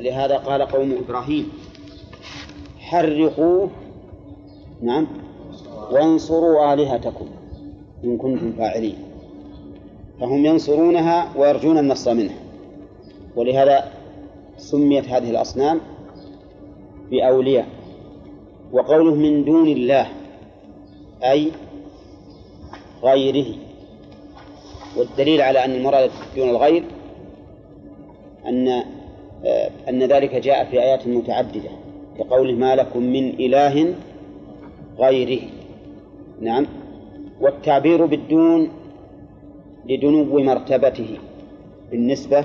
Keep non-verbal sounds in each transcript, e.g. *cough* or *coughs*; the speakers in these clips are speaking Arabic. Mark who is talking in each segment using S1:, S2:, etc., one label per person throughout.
S1: ولهذا قال قوم إبراهيم حرقوه نعم وانصروا آلهتكم إن كنتم فاعلين. فهم ينصرونها ويرجون النصر منها. ولهذا سميت هذه الأصنام بأولياء. وقوله من دون الله أي غيره. والدليل على أن المراد دون الغير أن أن ذلك جاء في آيات متعددة كقوله ما لكم من إله غيره. نعم. والتعبير بالدون لدنو مرتبته. بالنسبة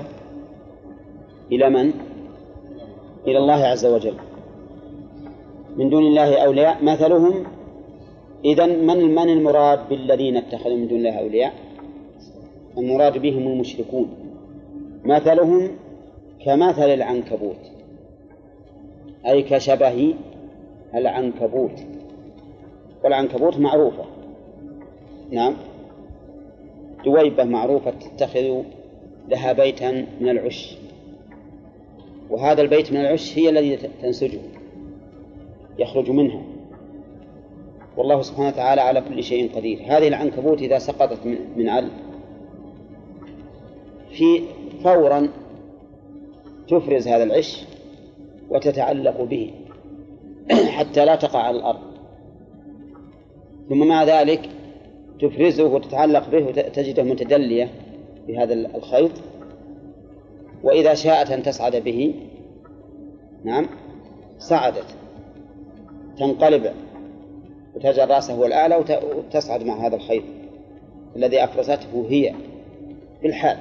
S1: إلى من؟ إلى الله عز وجل. من دون الله أولياء. مثلهم إذا من من المراد بالذين اتخذوا من دون الله أولياء؟ المراد بهم المشركون. مثلهم كمثل العنكبوت. أي كشبه العنكبوت. والعنكبوت معروفة. نعم. دويبة معروفة تتخذ لها بيتا من العش. وهذا البيت من العش هي الذي تنسجه. يخرج منها. والله سبحانه وتعالى على كل شيء قدير. هذه العنكبوت إذا سقطت من عل في فورا تفرز هذا العش وتتعلق به حتى لا تقع على الأرض. ثم مع ذلك تفرزه وتتعلق به وتجده متدلية بهذا الخيط. وإذا شاءت أن تصعد به نعم صعدت. تنقلب وتجعل رأسه الأعلى وتصعد مع هذا الخيط. الذي أفرزته هي في الحال.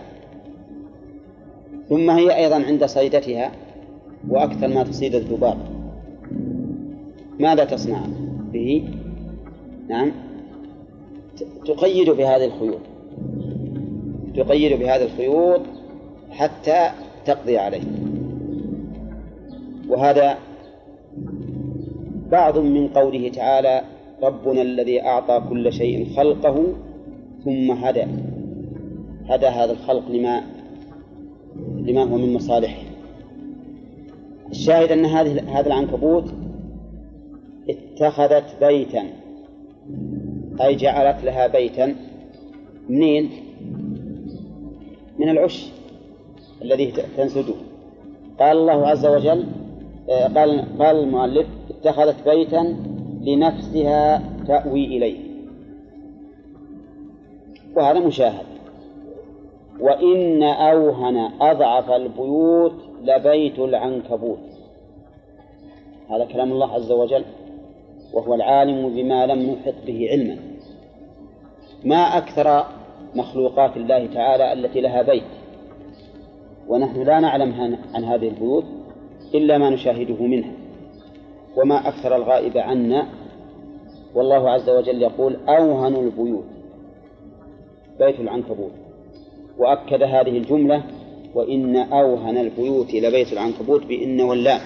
S1: ثم هي أيضا عند صيدتها وأكثر ما تصيد الذباب. ماذا تصنع به؟ نعم. تقيد بهذه الخيوط. تقيد بهذه الخيوط حتى تقضي عليه. وهذا بعض من قوله تعالى ربنا الذي أعطى كل شيء خلقه ثم هدى. هدى هذا الخلق لما لما هو من مصالحه. الشاهد أن هذه هذا العنكبوت اتخذت بيتا أي جعلت لها بيتا منين؟ من العش الذي تنسجه. قال الله عز وجل آه، قال قال المؤلف اتخذت بيتا لنفسها تأوي إليه. وهذا مشاهد. وإن أوهن أضعف البيوت لبيت العنكبوت. هذا كلام الله عز وجل وهو العالم بما لم نحط به علما. ما أكثر مخلوقات الله تعالى التي لها بيت؟ ونحن لا نعلم عن هذه البيوت إلا ما نشاهده منها. وما أكثر الغائب عنا والله عز وجل يقول أوهن البيوت بيت العنكبوت. وأكد هذه الجملة وإن أوهن البيوت لبيت العنكبوت بإن واللام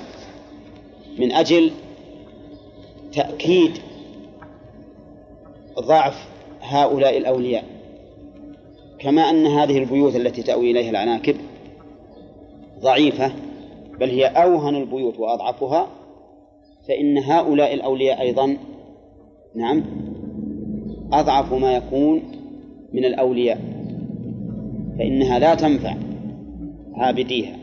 S1: من أجل تأكيد ضعف هؤلاء الأولياء. كما أن هذه البيوت التي تأوي إليها العناكب ضعيفة بل هي أوهن البيوت وأضعفها فإن هؤلاء الأولياء أيضا نعم أضعف ما يكون من الأولياء. فإنها لا تنفع عابديها.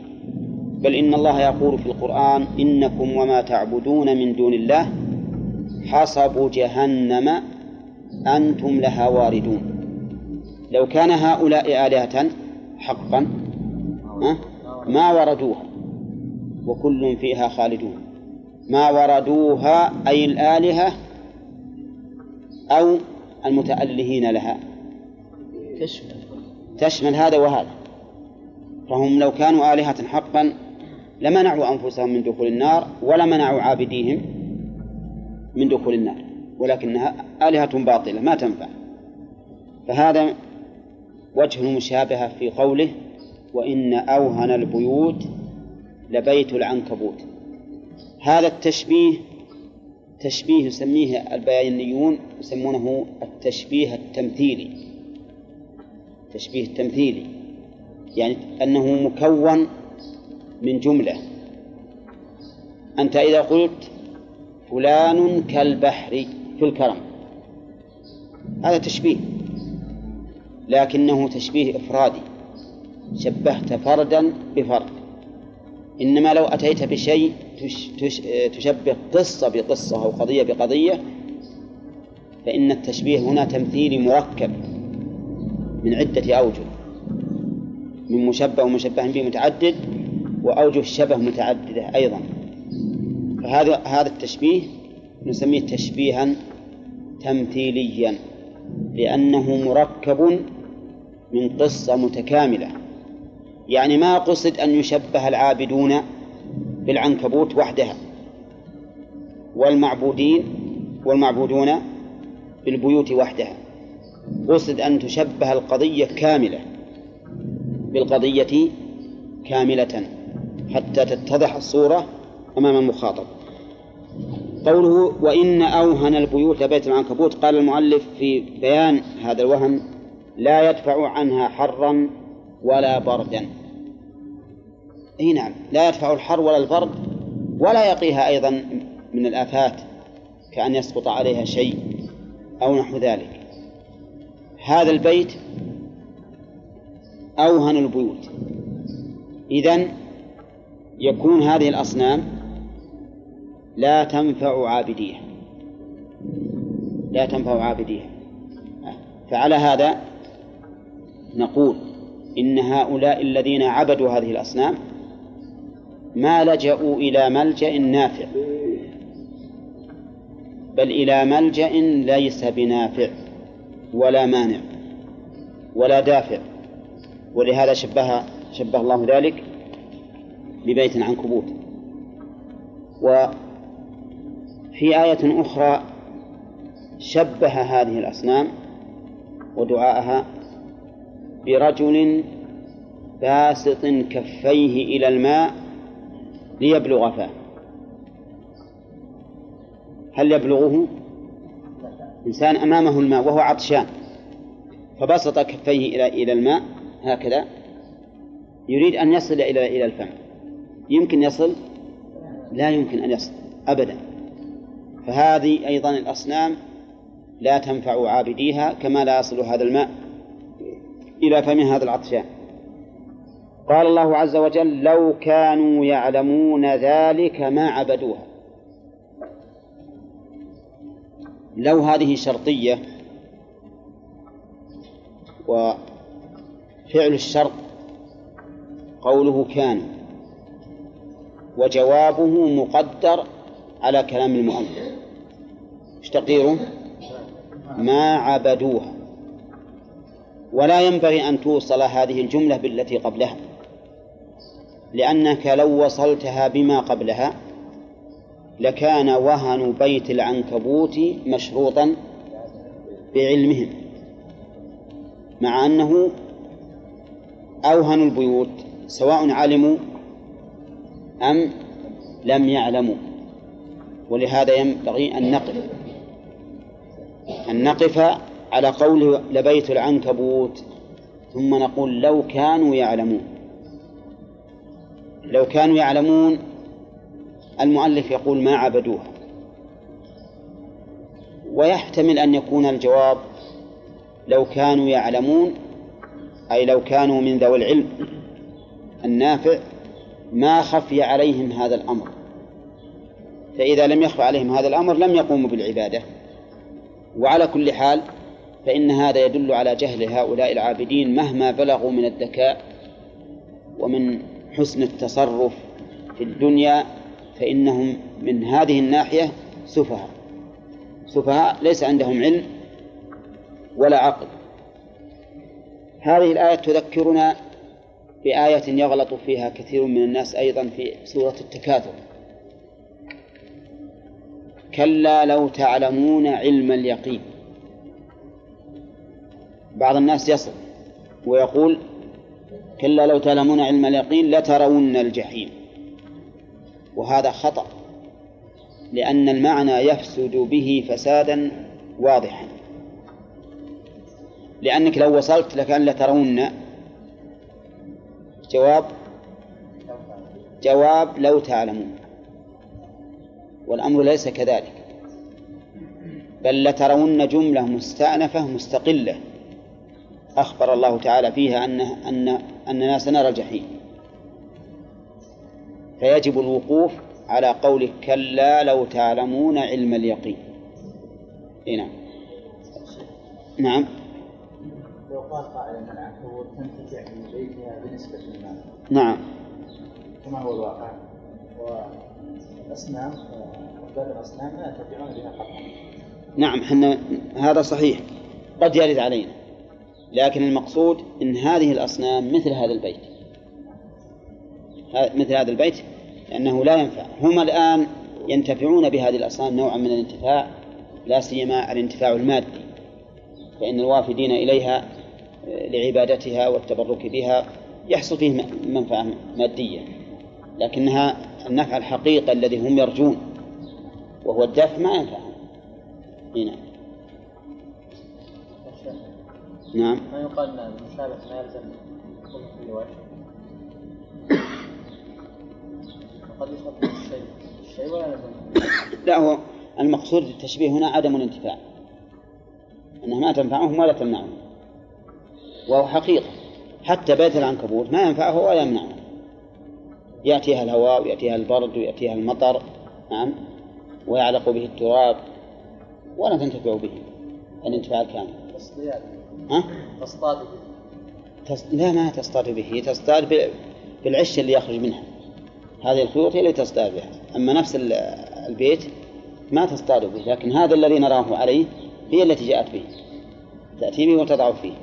S1: بل إن الله يقول في القرآن إنكم وما تعبدون من دون الله حصب جهنم أنتم لها واردون. لو كان هؤلاء آلهة حقا ما وردوها وكل فيها خالدون. ما وردوها أي الآلهة أو المتألهين لها. تشمل تشمل هذا وهذا. فهم لو كانوا آلهة حقا لمنعوا أنفسهم من دخول النار ولا منعوا عابديهم من دخول النار ولكنها آلهة باطلة ما تنفع. فهذا وجه المشابهة في قوله وإن أوهن البيوت لبيت العنكبوت. هذا التشبيه تشبيه يسميه البيانيون يسمونه التشبيه التمثيلي. التشبيه التمثيلي يعني أنه مكون من جملة. أنت إذا قلت فلان كالبحر في الكرم هذا تشبيه لكنه تشبيه إفرادي. شبهت فردا بفرد إنما لو أتيت بشيء تش تش تشبه قصة بقصة أو قضية بقضية فإن التشبيه هنا تمثيلي مركب. من عدة أوجه. من مشبه ومشبه به متعدد وأوجه الشبه متعددة أيضا. فهذا هذا التشبيه نسميه تشبيها تمثيليا لأنه مركب من قصة متكاملة. يعني ما قصد أن يشبه العابدون بالعنكبوت وحدها والمعبودين والمعبودون بالبيوت وحدها. قصد أن تشبه القضية كاملة بالقضية كاملة حتى تتضح الصورة أمام المخاطب. قوله وإن أوهن البيوت لبيت العنكبوت قال المؤلف في بيان هذا الوهن لا يدفع عنها حرا ولا بردا. إي نعم لا يدفع الحر ولا البرد ولا يقيها أيضا من الآفات كأن يسقط عليها شيء أو نحو ذلك. هذا البيت أوهن البيوت. إذن يكون هذه الأصنام لا تنفع عابديها. لا تنفع عابديها. فعلى هذا نقول إن هؤلاء الذين عبدوا هذه الأصنام ما لجأوا إلى ملجأ نافع بل إلى ملجأ ليس بنافع. ولا مانع ولا دافع. ولهذا شبه شبه الله ذلك ببيت عنكبوت وفي آية أخرى شبه هذه الأصنام ودعاءها برجل باسط كفيه إلى الماء ليبلغ فاه. هل يبلغه؟ إنسان أمامه الماء وهو عطشان فبسط كفيه إلى إلى الماء هكذا. يريد أن يصل إلى إلى الفم. يمكن يصل؟ لا يمكن أن يصل أبدا. فهذه أيضا الأصنام لا تنفع عابديها كما لا يصل هذا الماء إلى فم هذا العطشان. قال الله عز وجل لو كانوا يعلمون ذلك ما عبدوها. لو هذه شرطية وفعل الشرط قوله كان وجوابه مقدر على كلام المؤلف إيش تقديره؟ ما عبدوها ولا ينبغي أن توصل هذه الجملة بالتي قبلها لأنك لو وصلتها بما قبلها لكان وهن بيت العنكبوت مشروطا بعلمهم مع أنه أوهنوا البيوت سواء علموا أم لم يعلموا. ولهذا ينبغي أن نقف أن نقف على قوله لبيت العنكبوت ثم نقول لو كانوا يعلمون. لو كانوا يعلمون المؤلف يقول ما عبدوها. ويحتمل أن يكون الجواب لو كانوا يعلمون أي لو كانوا من ذوي العلم النافع ما خفي عليهم هذا الأمر. فإذا لم يخف عليهم هذا الأمر لم يقوموا بالعبادة. وعلى كل حال فإن هذا يدل على جهل هؤلاء العابدين مهما بلغوا من الذكاء ومن حسن التصرف في الدنيا فإنهم من هذه الناحية سفهاء. سفهاء ليس عندهم علم ولا عقل. هذه الآية تذكرنا بآية يغلط فيها كثير من الناس أيضا في سورة التكاثر. كلا لو تعلمون علم اليقين. بعض الناس يصل ويقول كلا لو تعلمون علم اليقين لترون الجحيم. وهذا خطأ لأن المعنى يفسد به فسادا واضحا. لأنك لو وصلت لكأن لترون جواب جواب لو تعلمون. والأمر ليس كذلك. بل لترون جملة مستأنفة مستقلة. أخبر الله تعالى فيها أن أن أننا سنرى الجحيم. فيجب الوقوف على قوله كلا لو تعلمون علم اليقين. نعم. نعم.
S2: لو قال قائل إن العنكبوت تنتفع من بيتها بنسبة ما
S1: نعم.
S2: كما هو الواقع. والأصنام عباد الأصنام لا ينتفعون بها قطعا
S1: نعم حنا هذا صحيح. قد يرد علينا. لكن المقصود إن هذه الأصنام مثل هذا البيت. مثل هذا البيت لأنه لا ينفع. هم الآن ينتفعون بهذه الأصنام نوعا من الانتفاع لا سيما الانتفاع المادي. فإن الوافدين إليها لعبادتها والتبرك بها يحصل فيه منفعة مادية. لكنها النفع الحقيقي الذي هم يرجون وهو الدفع ما ينفعهم. هنا نعم.
S2: ما يقال ما يلزم يشبه الشيء الشيء ولا
S1: لا هو المقصود بالتشبيه هنا عدم الانتفاع. أنها ما تنفعهم ولا تمنعهم. وهو حقيقة. حتى بيت العنكبوت ما ينفعه ولا يمنعه. يأتيها الهواء ويأتيها البرد ويأتيها المطر نعم ويعلق به التراب ولا تنتفع به الانتفاع الكامل.
S2: تصطياد.
S1: ها؟
S2: تصطاد به.
S1: تص... لا ما تصطاد به. تصطاد ب... بالعش اللي يخرج منها. هذه الخيوط هي اللي تصطاد بها. أما نفس ال- البيت ما تصطاد به لكن هذا الذي نراه عليه هي التي جاءت به تأتي به وتضع فيه.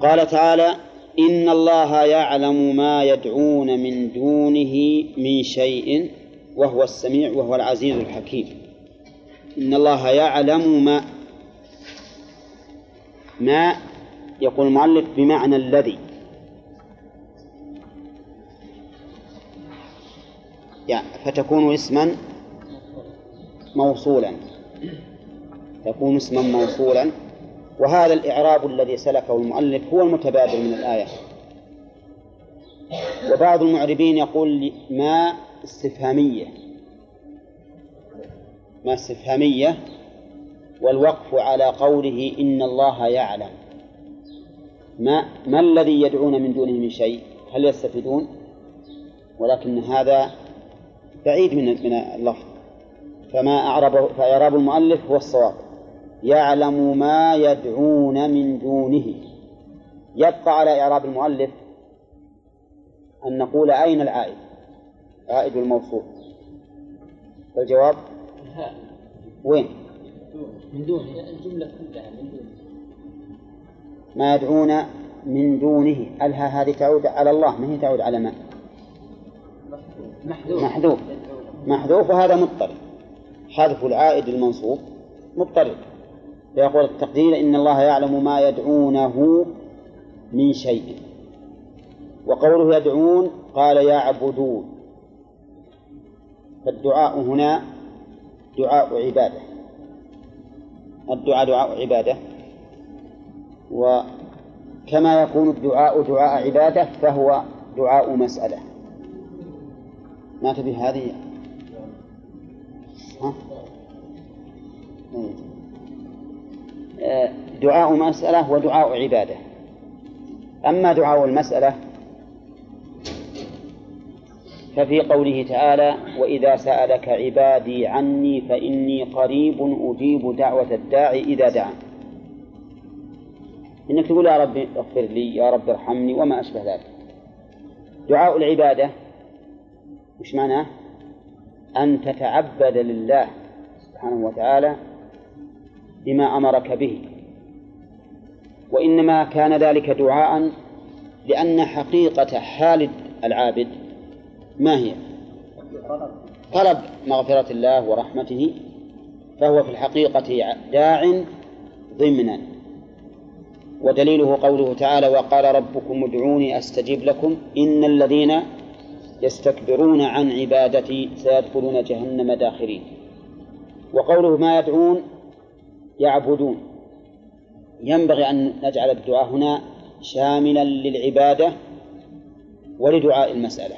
S1: قال تعالى إن الله يعلم ما يدعون من دونه من شيء وهو السميع وهو العزيز الحكيم. إن الله يعلم ما ما يقول المؤلف بمعنى الذي. يعني فتكون اسما موصولا. تكون اسما موصولا. وهذا الإعراب الذي سلكه المؤلف هو المتبادر من الآية. وبعض المعربين يقول ما استفهامية. ما استفهامية. والوقف على قوله إن الله يعلم. ما ما الذي يدعون من دونه من شيء؟ هل يستفيدون؟ ولكن هذا بعيد من من اللفظ. فما أعربه فإعراب المؤلف هو الصواب. يعلم ما يدعون من دونه. يبقى على إعراب المؤلف أن نقول أين العائد؟ عائد الموصول. فالجواب وين؟
S2: من دون الجملة كلها من دون
S1: ما يدعون من دونه. ألها هذه تعود على الله؟ ما هي تعود على من؟
S2: محذوف.
S1: محذوف. وهذا مضطرب. حذف العائد المنصوب مضطرب. فيقول التقدير إن الله يعلم ما يدعونه من شيء. وقوله يدعون قال يعبدون. فالدعاء هنا دعاء عبادة. الدعاء دعاء عبادة. وكما يكون الدعاء دعاء عبادة فهو دعاء مسألة. ما تبي هذه ها؟ إيه. آه، دعاء مسألة ودعاء عبادة أما دعاء المسألة ففي قوله تعالى وإذا سألك عبادي عني فإني قريب أجيب دعوة الداعي إذا دعا إنك تقول يا رب اغفر لي يا رب ارحمني وما أشبه ذلك دعاء العبادة وش معناه؟ أن تتعبد لله سبحانه وتعالى بما أمرك به وإنما كان ذلك دعاء لأن حقيقة حال العابد ما هي؟ طلب مغفرة الله ورحمته فهو في الحقيقة داع ضمنا ودليله قوله تعالى وقال ربكم ادعوني أستجب لكم إن الذين يستكبرون عن عبادتي سيدخلون جهنم داخرين. وقوله ما يدعون يعبدون. ينبغي أن نجعل الدعاء هنا شاملا للعبادة ولدعاء المسألة.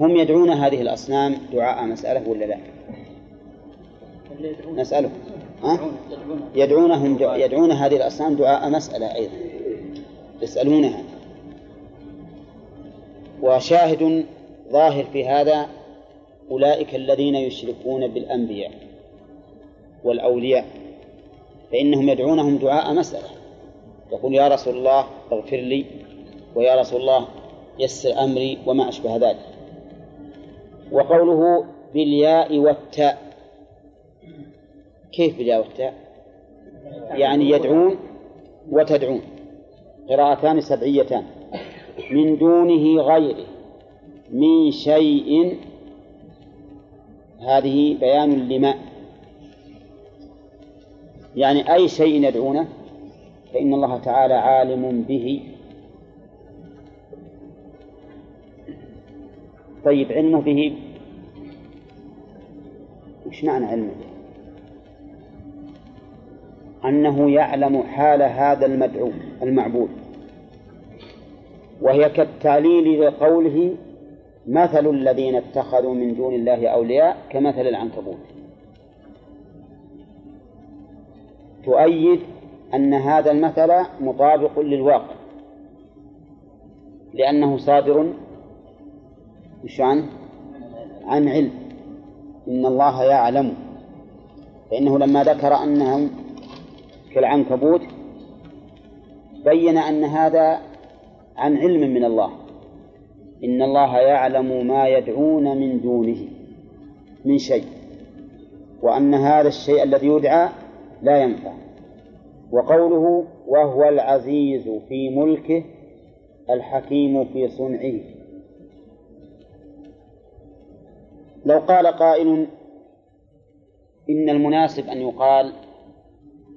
S1: هم يدعون هذه الأصنام دعاء مسألة ولا لا؟ نسأله ها؟ يدعونهم يدعون هذه الأصنام دعاء مسألة أيضا. يسألونها. وشاهد ظاهر في هذا أولئك الذين يشركون بالأنبياء والأولياء فإنهم يدعونهم دعاء مسألة. يقول يا رسول الله اغفر لي ويا رسول الله يسر أمري وما أشبه ذلك. وقوله بالياء والتاء. كيف بالياء والتاء؟ يعني يدعون وتدعون. قراءتان سبعيتان. من دونه غيره من شيء. هذه بيان لما؟ يعني أي شيء يدعونه؟ فإن الله تعالى عالم به. طيب علمه به. وش معنى علمه به؟ أنه يعلم حال هذا المدعو المعبود. وهي كالتعليل لقوله مثل الذين اتخذوا من دون الله أولياء كمثل العنكبوت. تؤيد أن هذا المثل مطابق للواقع لأنه صادر مش عن عن علم. إن الله يعلم. فإنه لما ذكر أنهم كالعنكبوت بين أن هذا عن علم من الله. إن الله يعلم ما يدعون من دونه من شيء وأن هذا الشيء الذي يدعى لا ينفع. وقوله وهو العزيز في ملكه الحكيم في صنعه. لو قال قائل إن المناسب أن يقال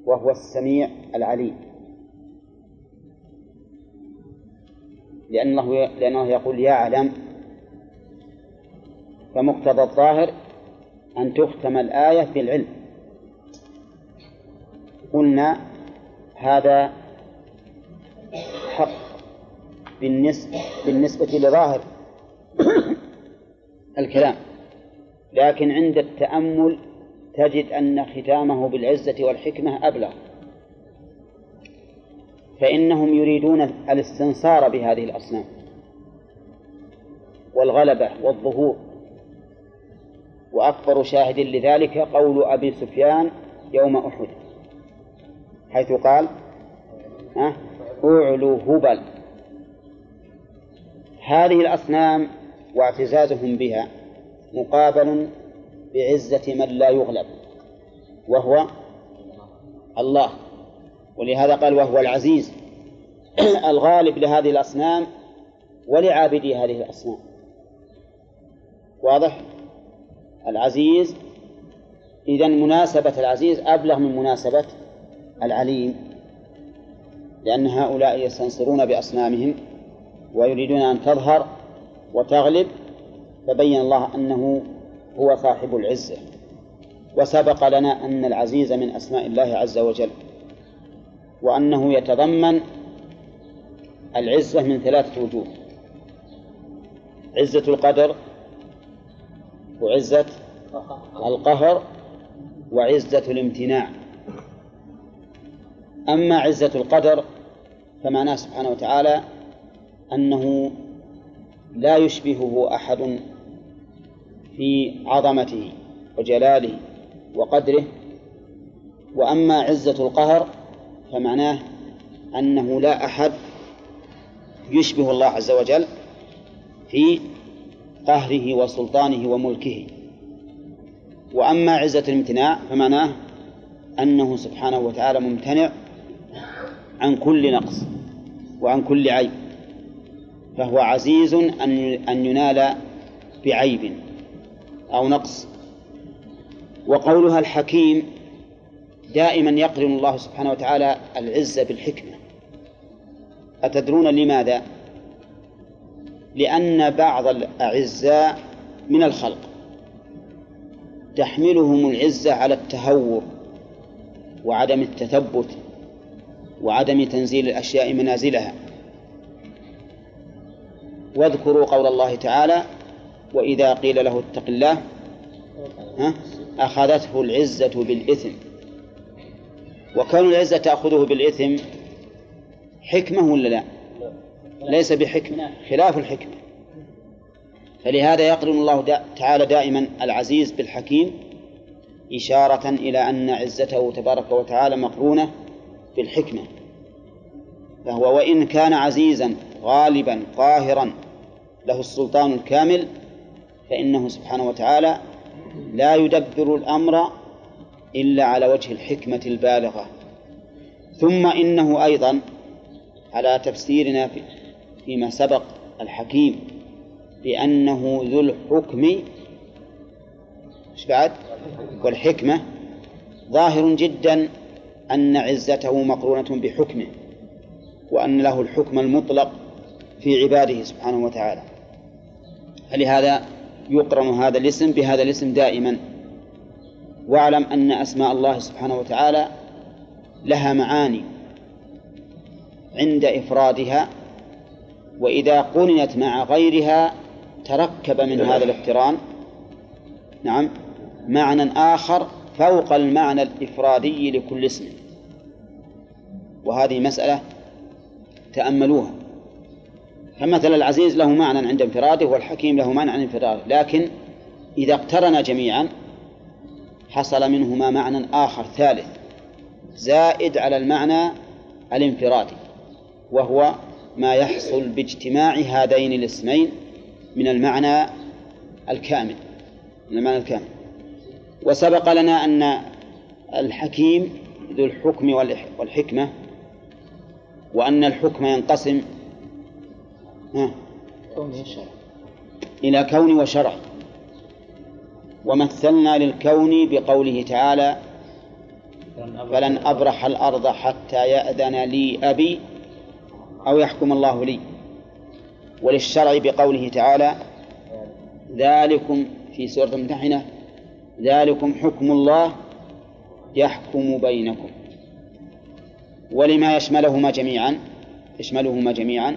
S1: وهو السميع العليم. لأنه لأنه يقول يعلم فمقتضى الظاهر أن تختم الآية بالعلم. قلنا هذا حق بالنسبة بالنسبة لظاهر الكلام لكن عند التأمل تجد أن ختامه بالعزة والحكمة أبلغ. فإنهم يريدون الاستنصار بهذه الأصنام والغلبة والظهور. وأكبر شاهد لذلك قول أبي سفيان يوم أحد حيث قال أعلو هبل. هذه الأصنام واعتزازهم بها مقابل بعزة من لا يغلب وهو الله. ولهذا قال وهو العزيز *clears throat* الغالب لهذه الأصنام ولعابدي هذه الأصنام. واضح؟ العزيز إذا مناسبة العزيز أبلغ من مناسبة العليم لأن هؤلاء يستنصرون بأصنامهم ويريدون أن تظهر وتغلب فبين الله أنه هو صاحب العزة. وسبق لنا أن العزيز من أسماء الله عز وجل. وأنه يتضمن العزة من ثلاثة وجوه. عزة القدر وعزة القهر وعزة الامتناع. أما عزة القدر فمعناه سبحانه وتعالى أنه لا يشبهه أحد في عظمته وجلاله وقدره. وأما عزة القهر فمعناه أنه لا أحد يشبه الله عز وجل في قهره وسلطانه وملكه. وأما عزة الامتناع فمعناه أنه سبحانه وتعالى ممتنع عن كل نقص وعن كل عيب فهو عزيز أن ينال بعيب أو نقص. وقولها الحكيم دائما يقرن الله سبحانه وتعالى العزة بالحكمة. أتدرون لماذا؟ لأن بعض الأعزاء من الخلق تحملهم العزة على التهور وعدم التثبت وعدم تنزيل الأشياء منازلها. واذكروا قول الله تعالى وإذا قيل له اتق الله أخذته العزة بالإثم. وكون العزة تأخذه بالإثم حكمة ولا لا؟ ليس بحكمة خلاف الحكمة فلهذا يقرن الله دا تعالى دائما العزيز بالحكيم إشارة إلى أن عزته تبارك وتعالى مقرونة بالحكمة فهو وإن كان عزيزا غالبا قاهرا له السلطان الكامل فإنه سبحانه وتعالى لا يدبر الأمر إلا على وجه الحكمة البالغة. ثم إنه أيضا على تفسيرنا فيما سبق الحكيم بأنه ذو الحكم. إيش بعد؟ والحكمة. ظاهر جدا أن عزته مقرونة بحكمه وأن له الحكم المطلق في عباده سبحانه وتعالى. فلهذا يقرن هذا الاسم بهذا الاسم دائما. واعلم أن أسماء الله سبحانه وتعالى لها معاني عند إفرادها وإذا قرنت مع غيرها تركب من هذا الاقتران نعم. معنى آخر فوق المعنى الإفرادي لكل اسم. وهذه مسألة تأملوها. فمثل العزيز له معنى عند انفراده والحكيم له معنى عند انفراده لكن إذا اقترن جميعا حصل منهما معنى آخر ثالث زائد على المعنى الانفرادي وهو ما يحصل باجتماع هذين الاسمين من المعنى الكامل من المعنى الكامل. وسبق لنا أن الحكيم ذو الحكم والحكمة وأن الحكم ينقسم إلى كون وشرع. ومثلنا للكون بقوله تعالى فلن أبرح الأرض. حتى يأذن لي أبي أو يحكم الله لي. وللشرع بقوله تعالى ذلكم في سورة الممتحنة ذلكم حكم الله يحكم بينكم. ولما يشملهما جميعا يشملهما جميعا.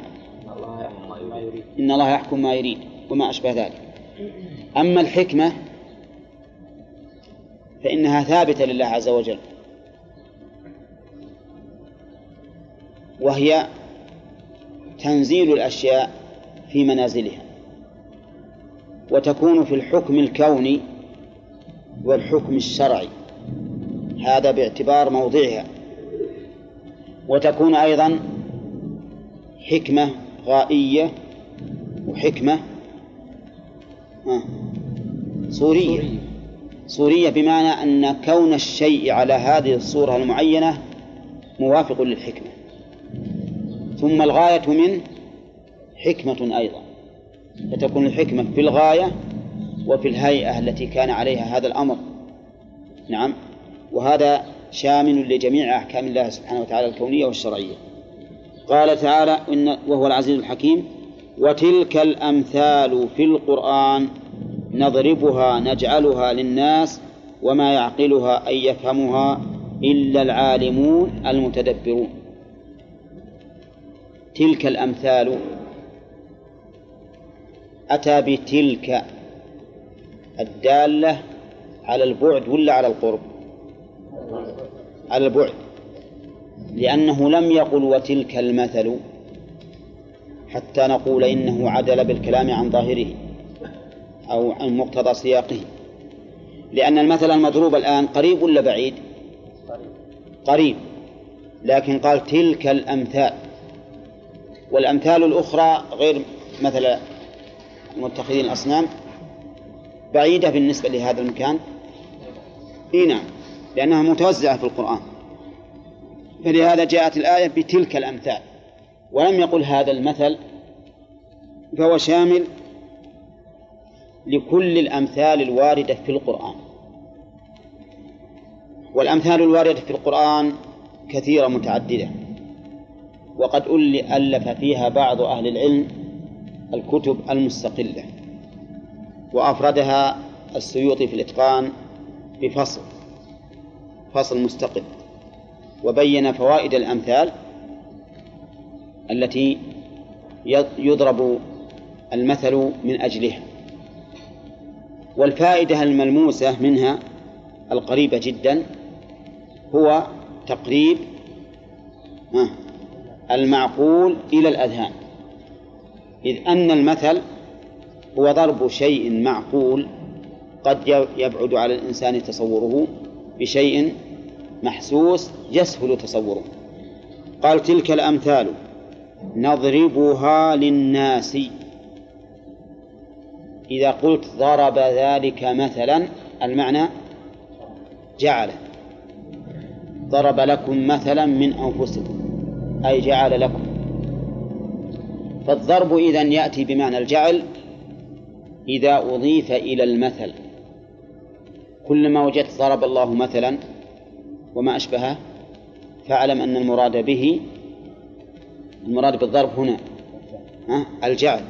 S1: إن الله يحكم ما يريد وما أشبه ذلك. أما الحكمة فإنها ثابتة لله عز وجل. وهي تنزيل الأشياء في منازلها وتكون في الحكم الكوني والحكم الشرعي. هذا باعتبار موضعها. وتكون أيضا حكمة غائية وحكمة آه صورية صورية بمعنى أن كون الشيء على هذه الصورة المعينة موافق للحكمة. ثم الغاية منه حكمة أيضا. فتكون الحكمة في الغاية وفي الهيئة التي كان عليها هذا الأمر. نعم. وهذا شامل لجميع أحكام الله سبحانه وتعالى الكونية والشرعية. قال تعالى إن وهو العزيز الحكيم وتلك الأمثال في القرآن نضربها نجعلها للناس وما يعقلها أي يفهمها إلا العالمون المتدبرون. تلك الأمثال. أتى بتلك الدالة على البعد ولا على القرب؟ على البعد. لأنه لم يقل وتلك المثل حتى نقول إنه عدل بالكلام عن ظاهره. أو عن مقتضى سياقه. لأن المثل المضروب الآن قريب ولا بعيد؟ قريب. لكن قال تلك الأمثال. والأمثال الأخرى غير مثل متخذين الأصنام بعيدة بالنسبة لهذا المكان. إي نعم. لأنها متوزعة في القرآن. فلهذا جاءت الآية بتلك الأمثال. ولم يقل هذا المثل فهو شامل لكل الأمثال الواردة في القرآن. والأمثال الواردة في القرآن كثيرة متعددة. وقد ألف فيها بعض أهل العلم الكتب المستقلة. وأفردها السيوطي في الإتقان بفصل فصل مستقل. وبين فوائد الأمثال التي يضرب المثل من أجلها. والفائدة الملموسة منها القريبة جدا هو تقريب المعقول إلى الأذهان. إذ أن المثل هو ضرب شيء معقول قد يبعد على الإنسان تصوره بشيء محسوس يسهل تصوره. قال تلك الأمثال نضربها للناس. إذا قلت ضرب ذلك مثلا المعنى جعله ضرب لكم مثلا من أنفسكم أي جعل لكم. فالضرب إذا يأتي بمعنى الجعل إذا أضيف إلى المثل. كلما وجدت ضرب الله مثلا وما أشبهه فاعلم أن المراد به المراد بالضرب هنا الجعل.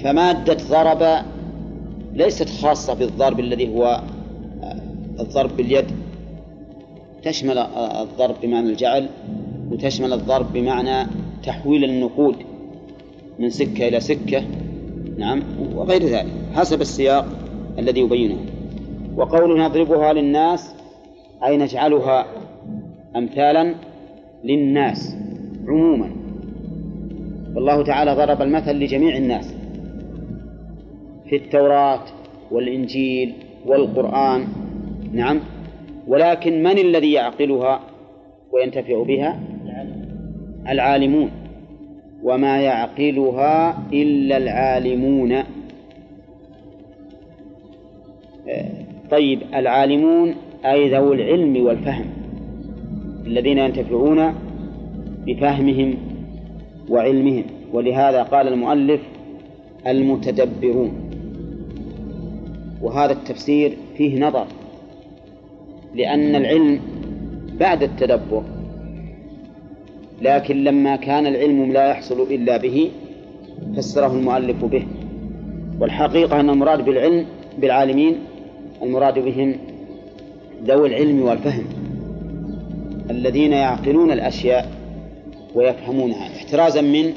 S1: فمادة ضرب ليست خاصة بالضرب الذي هو الضرب باليد. تشمل الضرب بمعنى الجعل وتشمل الضرب بمعنى تحويل النقود من سكة إلى سكة. نعم وغير ذلك حسب السياق الذي يبينه. وقول نضربها للناس أي نجعلها أمثالا للناس عموما. والله تعالى ضرب المثل لجميع الناس. في التوراة والإنجيل والقرآن. نعم. ولكن من الذي يعقلها وينتفع بها؟ العالمون. وما يعقلها إلا العالمون. طيب العالمون أي ذو العلم والفهم الذين ينتفعون بفهمهم وعلمهم. ولهذا قال المؤلف المتدبرون. وهذا التفسير فيه نظر لأن العلم بعد التدبر. لكن لما كان العلم لا يحصل إلا به فسره المؤلف به. والحقيقة أن المراد بالعلم بالعالمين المراد بهم ذوي العلم والفهم الذين يعقلون الأشياء ويفهمونها احترازا من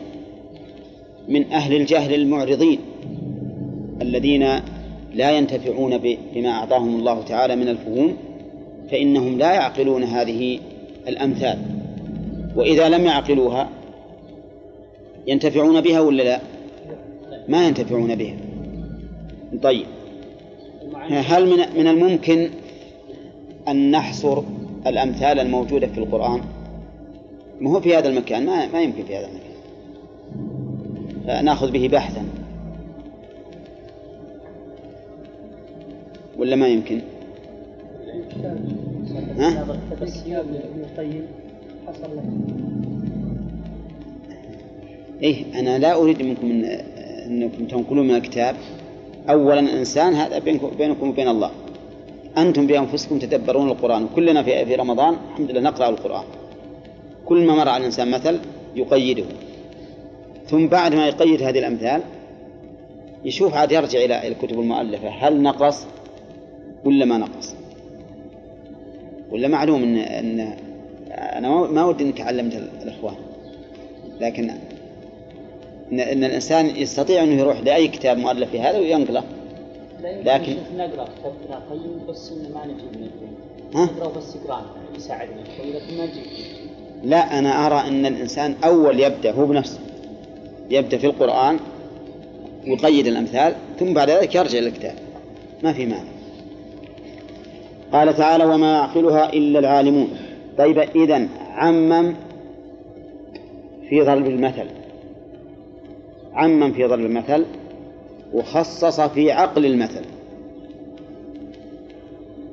S1: من أهل الجهل المعرضين الذين لا ينتفعون بما أعطاهم الله تعالى من الفهوم فإنهم لا يعقلون هذه الأمثال وإذا لم يعقلوها ينتفعون بها ولا لا؟ ما ينتفعون بها. طيب هل من الممكن أن نحصر الأمثال الموجودة في القرآن؟ ما هو في هذا المكان ما ما يمكن في هذا المكان. ناخذ به بحثا. ولا ما يمكن؟ ها؟ إيه أنا لا أريد منكم إن أنكم تنقلون من الكتاب. أولا إنسان هذا بينكم وبين الله. أنتم بأنفسكم تدبرون القرآن. وكلنا في في رمضان الحمد لله نقرأ القرآن. كل ما مر على الإنسان مثل يقيده. ثم بعد ما يقيد هذه الأمثال يشوف عاد يرجع إلى الكتب المؤلفة. هل نقص؟ ولا ما نقص؟ ولا معلوم ان إن أنا ما ودي إنك علمت الأخوان. لكن ان, إن الإنسان يستطيع إنه يروح لأي كتاب مؤلف في هذا وينقله.
S2: لكن نقرأ كتاب ابن القيم بس ما نجيب من ها؟ نقرأ بس يقرانا يساعدنا. لكن ما نجيب
S1: لا أنا أرى إن الإنسان أول يبدأ هو بنفسه. يبدأ في القرآن يقيد الأمثال ثم بعد ذلك يرجع إلى الكتاب ما في مانع. قال تعالى وما يعقلها إلا العالمون. طيب إذن عمم في ضرب المثل. عمم في ضرب المثل وخصص في عقل المثل.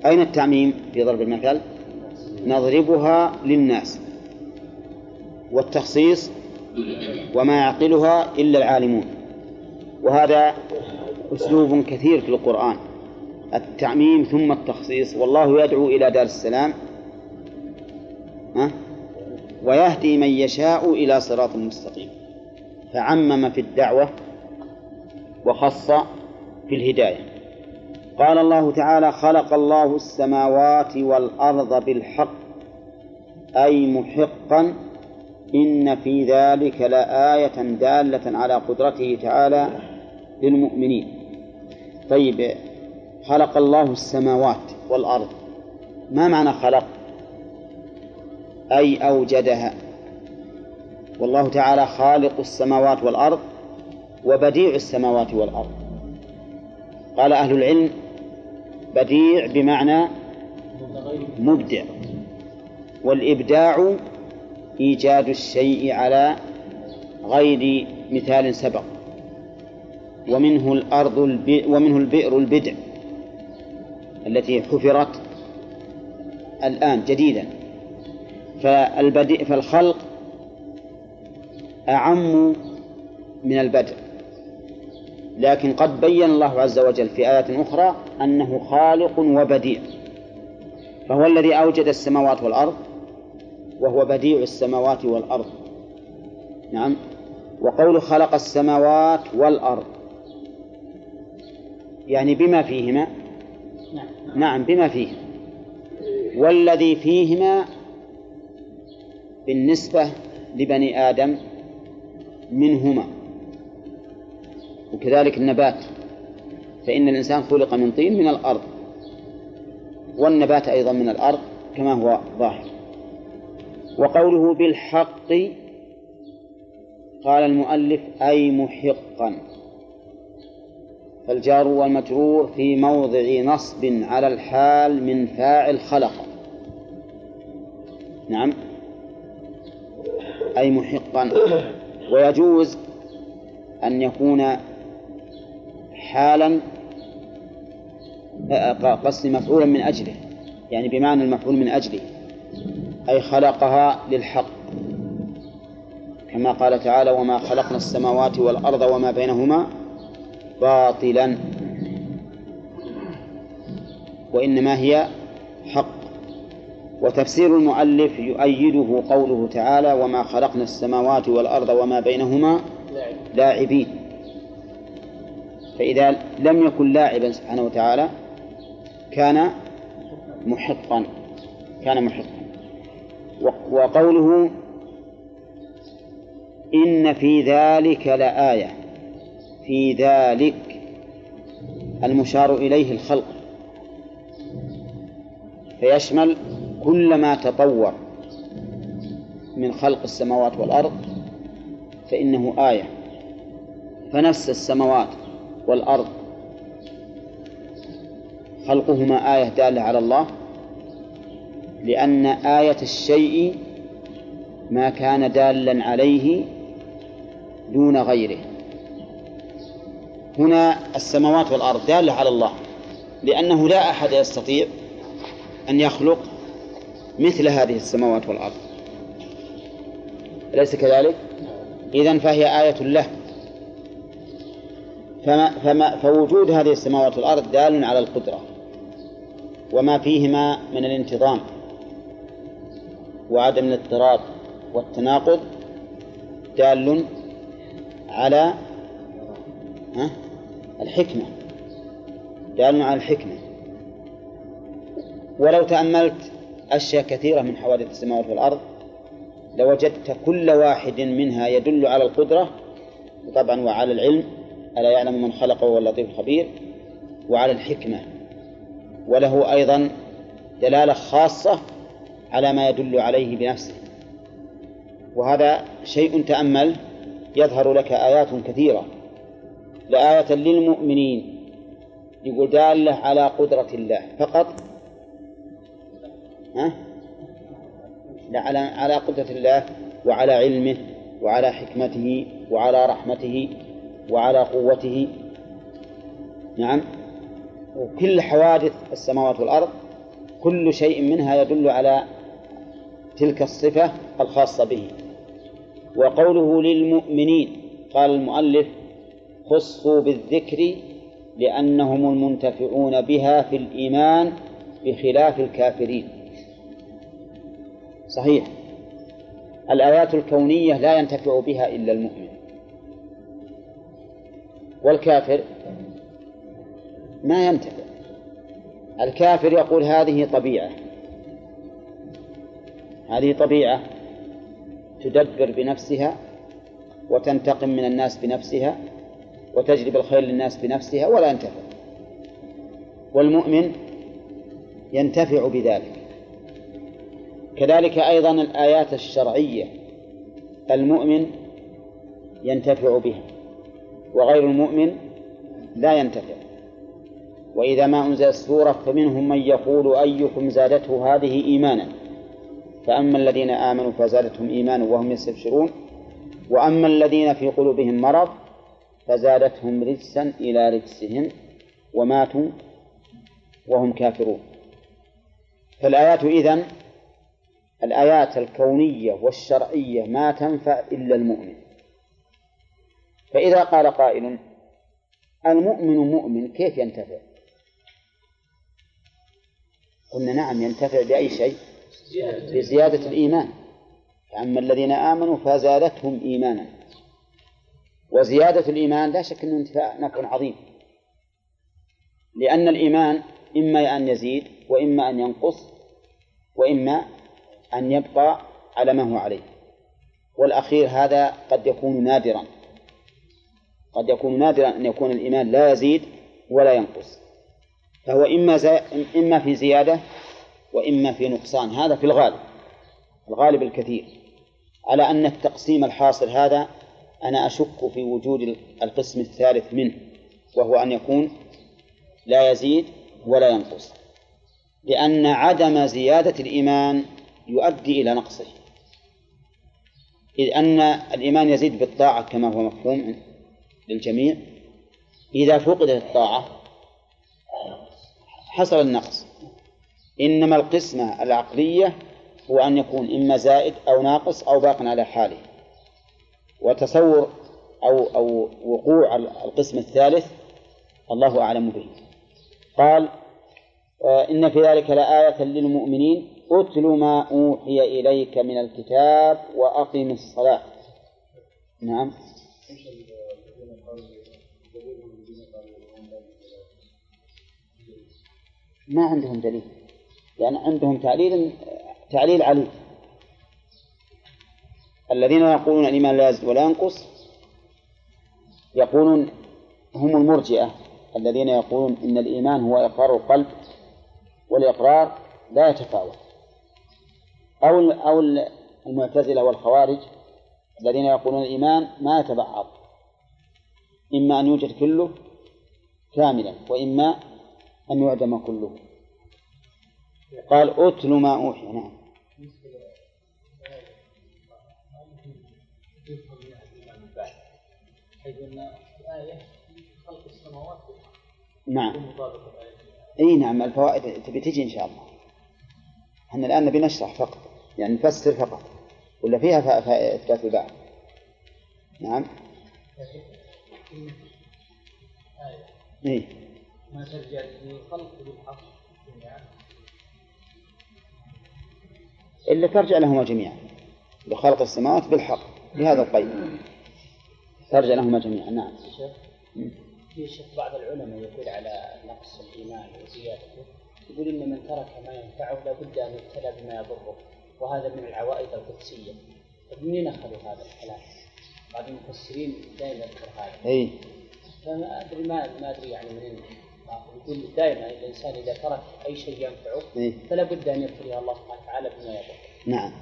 S1: أين التعميم في ضرب المثل؟ نضربها للناس. والتخصيص وما يعقلها إلا العالمون. وهذا أسلوب كثير في القرآن. التعميم ثم التخصيص. والله يدعو إلى دار السلام؟ ويهدي من يشاء إلى صراط مستقيم. فعمم في الدعوة وخص في الهداية. قال الله تعالى خلق الله السماوات والأرض بالحق أي محقا إن في ذلك لآية دالة على قدرته تعالى للمؤمنين. طيب خلق الله السماوات والأرض. ما معنى خلق؟ أي أوجدها. والله تعالى خالق السماوات والأرض وبديع السماوات والأرض. قال أهل العلم بديع بمعنى مبدع. والإبداع إيجاد الشيء على غير مثال سبق. ومنه الأرض ومنه البئر البدع. التي حفرت الآن جديدا. فالبدء فالخلق أعم من البدء لكن قد بين الله عز وجل في آيات أخرى أنه خالق وبديع. فهو الذي أوجد السماوات والأرض وهو بديع السماوات والأرض. نعم. وقول خلق السماوات والأرض يعني بما فيهما نعم, نعم بما فيهما والذي فيهما بالنسبة لبني آدم منهما. وكذلك النبات. فإن الإنسان خلق من طين من الأرض. والنبات أيضا من الأرض كما هو ظاهر. وقوله بالحق قال المؤلف أي محقا. فالجار والمجرور في موضع نصب على الحال من فاعل خلق. نعم. أي محقا. ويجوز أن يكون حالا قصد مفعولا من أجله. يعني بمعنى المفعول من أجله. أي خلقها للحق. كما قال تعالى وما خلقنا السماوات والأرض وما بينهما باطلا. وإنما هي حق. وتفسير المؤلف يؤيده قوله تعالى وما خلقنا السماوات والأرض وما بينهما لاعبين. فإذا لم يكن لاعبا سبحانه وتعالى كان محقا. كان محقا. وقوله إن في ذلك لآية. في ذلك المشار إليه الخلق فيشمل كل ما تطور من خلق السماوات والأرض فإنه آية فنفس السماوات والأرض خلقهما آية دالة على الله لأن آية الشيء ما كان دالا عليه دون غيره. هنا السماوات والأرض دالة على الله لأنه لا أحد يستطيع أن يخلق مثل هذه السماوات والأرض. أليس كذلك؟ إذن فهي آية له. فما فما فوجود هذه السماوات والأرض دال على القدرة وما فيهما من الانتظام وعدم الاضطراب والتناقض دال على الحكمة. دال على الحكمة. ولو تأملت أشياء كثيرة من حوادث السماوات والأرض لوجدت كل واحد منها يدل على القدرة. طبعا وعلى العلم ألا يعلم من خلق وهو اللطيف الخبير؟ وعلى الحكمة. وله أيضا دلالة خاصة على ما يدل عليه بنفسه. وهذا شيء تأمل يظهر لك آيات كثيرة. لآية للمؤمنين. يقول دالة على قدرة الله. فقط؟ ها؟ لا على على قدرة الله وعلى علمه وعلى حكمته وعلى رحمته وعلى قوته. نعم. وكل حوادث السماوات والأرض كل شيء منها يدل على تلك الصفة الخاصة به. وقوله للمؤمنين قال المؤلف خصوا بالذكر لأنهم المنتفعون بها في الإيمان بخلاف الكافرين. صحيح. الآيات الكونية لا ينتفع بها إلا المؤمن. والكافر ما ينتفع. الكافر يقول هذه طبيعة. هذه طبيعة تدبر بنفسها وتنتقم من الناس بنفسها وتجلب الخير للناس بنفسها ولا ينتفع. والمؤمن ينتفع بذلك. كذلك أيضا الآيات الشرعية المؤمن ينتفع بها وغير المؤمن لا ينتفع. وإذا ما أنزلت سورة فمنهم من يقول أيكم زادته هذه إيمانا. فأما الذين آمنوا فزادتهم إيمانا وهم يستبشرون. وأما الذين في قلوبهم مرض فزادتهم رجسا إلى رجسهم وماتوا وهم كافرون. فالآيات إذن الآيات الكونية والشرعية ما تنفع إلا المؤمن. فإذا قال قائل المؤمن مؤمن كيف ينتفع؟ قلنا نعم ينتفع بأي شيء؟ بزيادة الإيمان. أما الذين آمنوا فزادتهم إيمانا. وزيادة الإيمان لا شك أنه انتفاع نفع عظيم. لأن الإيمان إما أن يزيد وإما أن ينقص وإما أن يبقى على ما هو عليه. والأخير هذا قد يكون نادرا. قد يكون نادرا أن يكون الإيمان لا يزيد ولا ينقص. فهو إما زي... إما في زيادة وإما في نقصان. هذا في الغالب الغالب الكثير. على أن التقسيم الحاصل هذا أنا أشك في وجود القسم الثالث منه وهو أن يكون لا يزيد ولا ينقص. لأن عدم زيادة الإيمان يؤدي إلى نقصه. إذ أن الإيمان يزيد بالطاعة كما هو مفهوم للجميع إذا فقدت الطاعة حصل النقص. إنما القسمة العقلية هو أن يكون إما زائد أو ناقص أو باق على حاله. وتصور أو أو وقوع القسم الثالث الله أعلم به. قال آه، إن في ذلك لآية للمؤمنين أتل ما أوحي إليك من الكتاب وأقم الصلاة. نعم. ما عندهم دليل. لأن يعني عندهم تعليل تعليل عليل الذين يقولون الإيمان لا يزيد ولا ينقص يقولون هم المرجئة الذين يقولون إن الإيمان هو إقرار القلب والإقرار لا يتفاوت. أو أو المعتزلة والخوارج الذين يقولون الإيمان ما يتبعض إما أن يوجد كله كاملا وإما أن يعدم كله. قال أتل ما أوحي. نعم. حيث أن الآية خلق السماوات نعم. إي نعم الفوائد تبي تجي إن شاء الله. إحنا الآن نبي نشرح فقط يعني نفسر فقط. ولا فيها إثبات البعض نعم. إي. ما ترجع للخلق بالحق إلا ترجع لهما جميعا. بخلق السماوات بالحق. بهذا القيد ترجع لهما جميعا نعم
S2: في شيخ بعض العلماء يقول على نقص الإيمان وزيادته يقول إن من ترك ما ينفعه لابد أن يبتلى بما يضره وهذا من العوائد القدسية منين أخذوا هذا الكلام؟ بعض المفسرين دائما يذكر هذا.
S1: إي.
S2: فما أدري ما ما أدري يعني منين يقول دائما الإنسان إذا ترك أي شيء ينفعه إيه؟ فلا بد أن يبتليه الله سبحانه وتعالى بما يضره.
S1: نعم.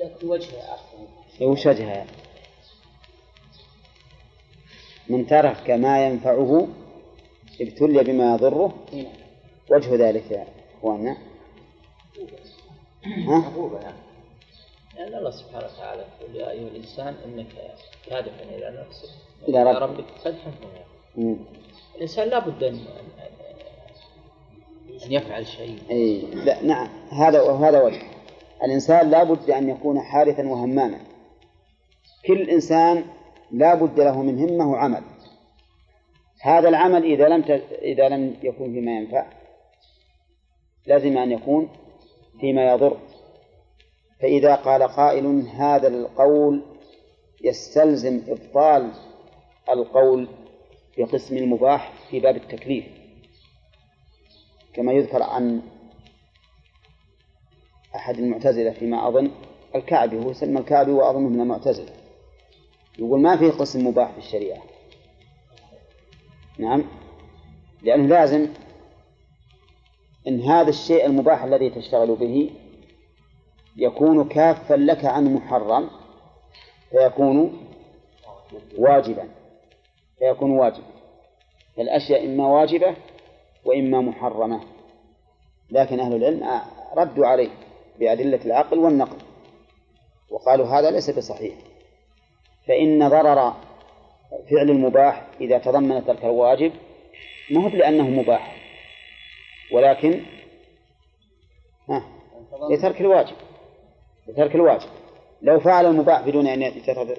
S2: لكن وجهه آخر.
S1: وش وجهها؟ من ترك ما ينفعه ابتلي بما يضره وجه ذلك يا إخواننا
S2: ها؟ لأن الله سبحانه وتعالى يقول يا أيها الإنسان إنك كادح إلى نفسك إلى رب. ربك قدحا الإنسان لابد أن أن يفعل شيء
S1: أي لا نعم هذا وهذا وجه الإنسان لابد أن يكون حارثا وهماما. كل إنسان لا بد له من همة وعمل. هذا العمل إذا لم ت... إذا لم يكن فيما ينفع لازم أن يكون فيما يضر. فإذا قال قائل هذا القول يستلزم إبطال القول في قسم المباح في باب التكليف. كما يذكر عن أحد المعتزلة فيما أظن الكعبي هو يسمى الكعبي وأظنه من المعتزلة. يقول ما في قسم مباح في الشريعة. نعم؟ لأنه لازم إن هذا الشيء المباح الذي تشتغل به يكون كافا لك عن محرم فيكون واجبا. فيكون واجبا. الأشياء إما واجبة وإما محرمة. لكن أهل العلم ردوا عليه. بأدلة العقل والنقل. وقالوا هذا ليس بصحيح. فإن ضرر فعل المباح إذا تضمن ترك الواجب ما هو لأنه مباح ولكن ها لترك الواجب لترك الواجب. لو فعل المباح بدون أن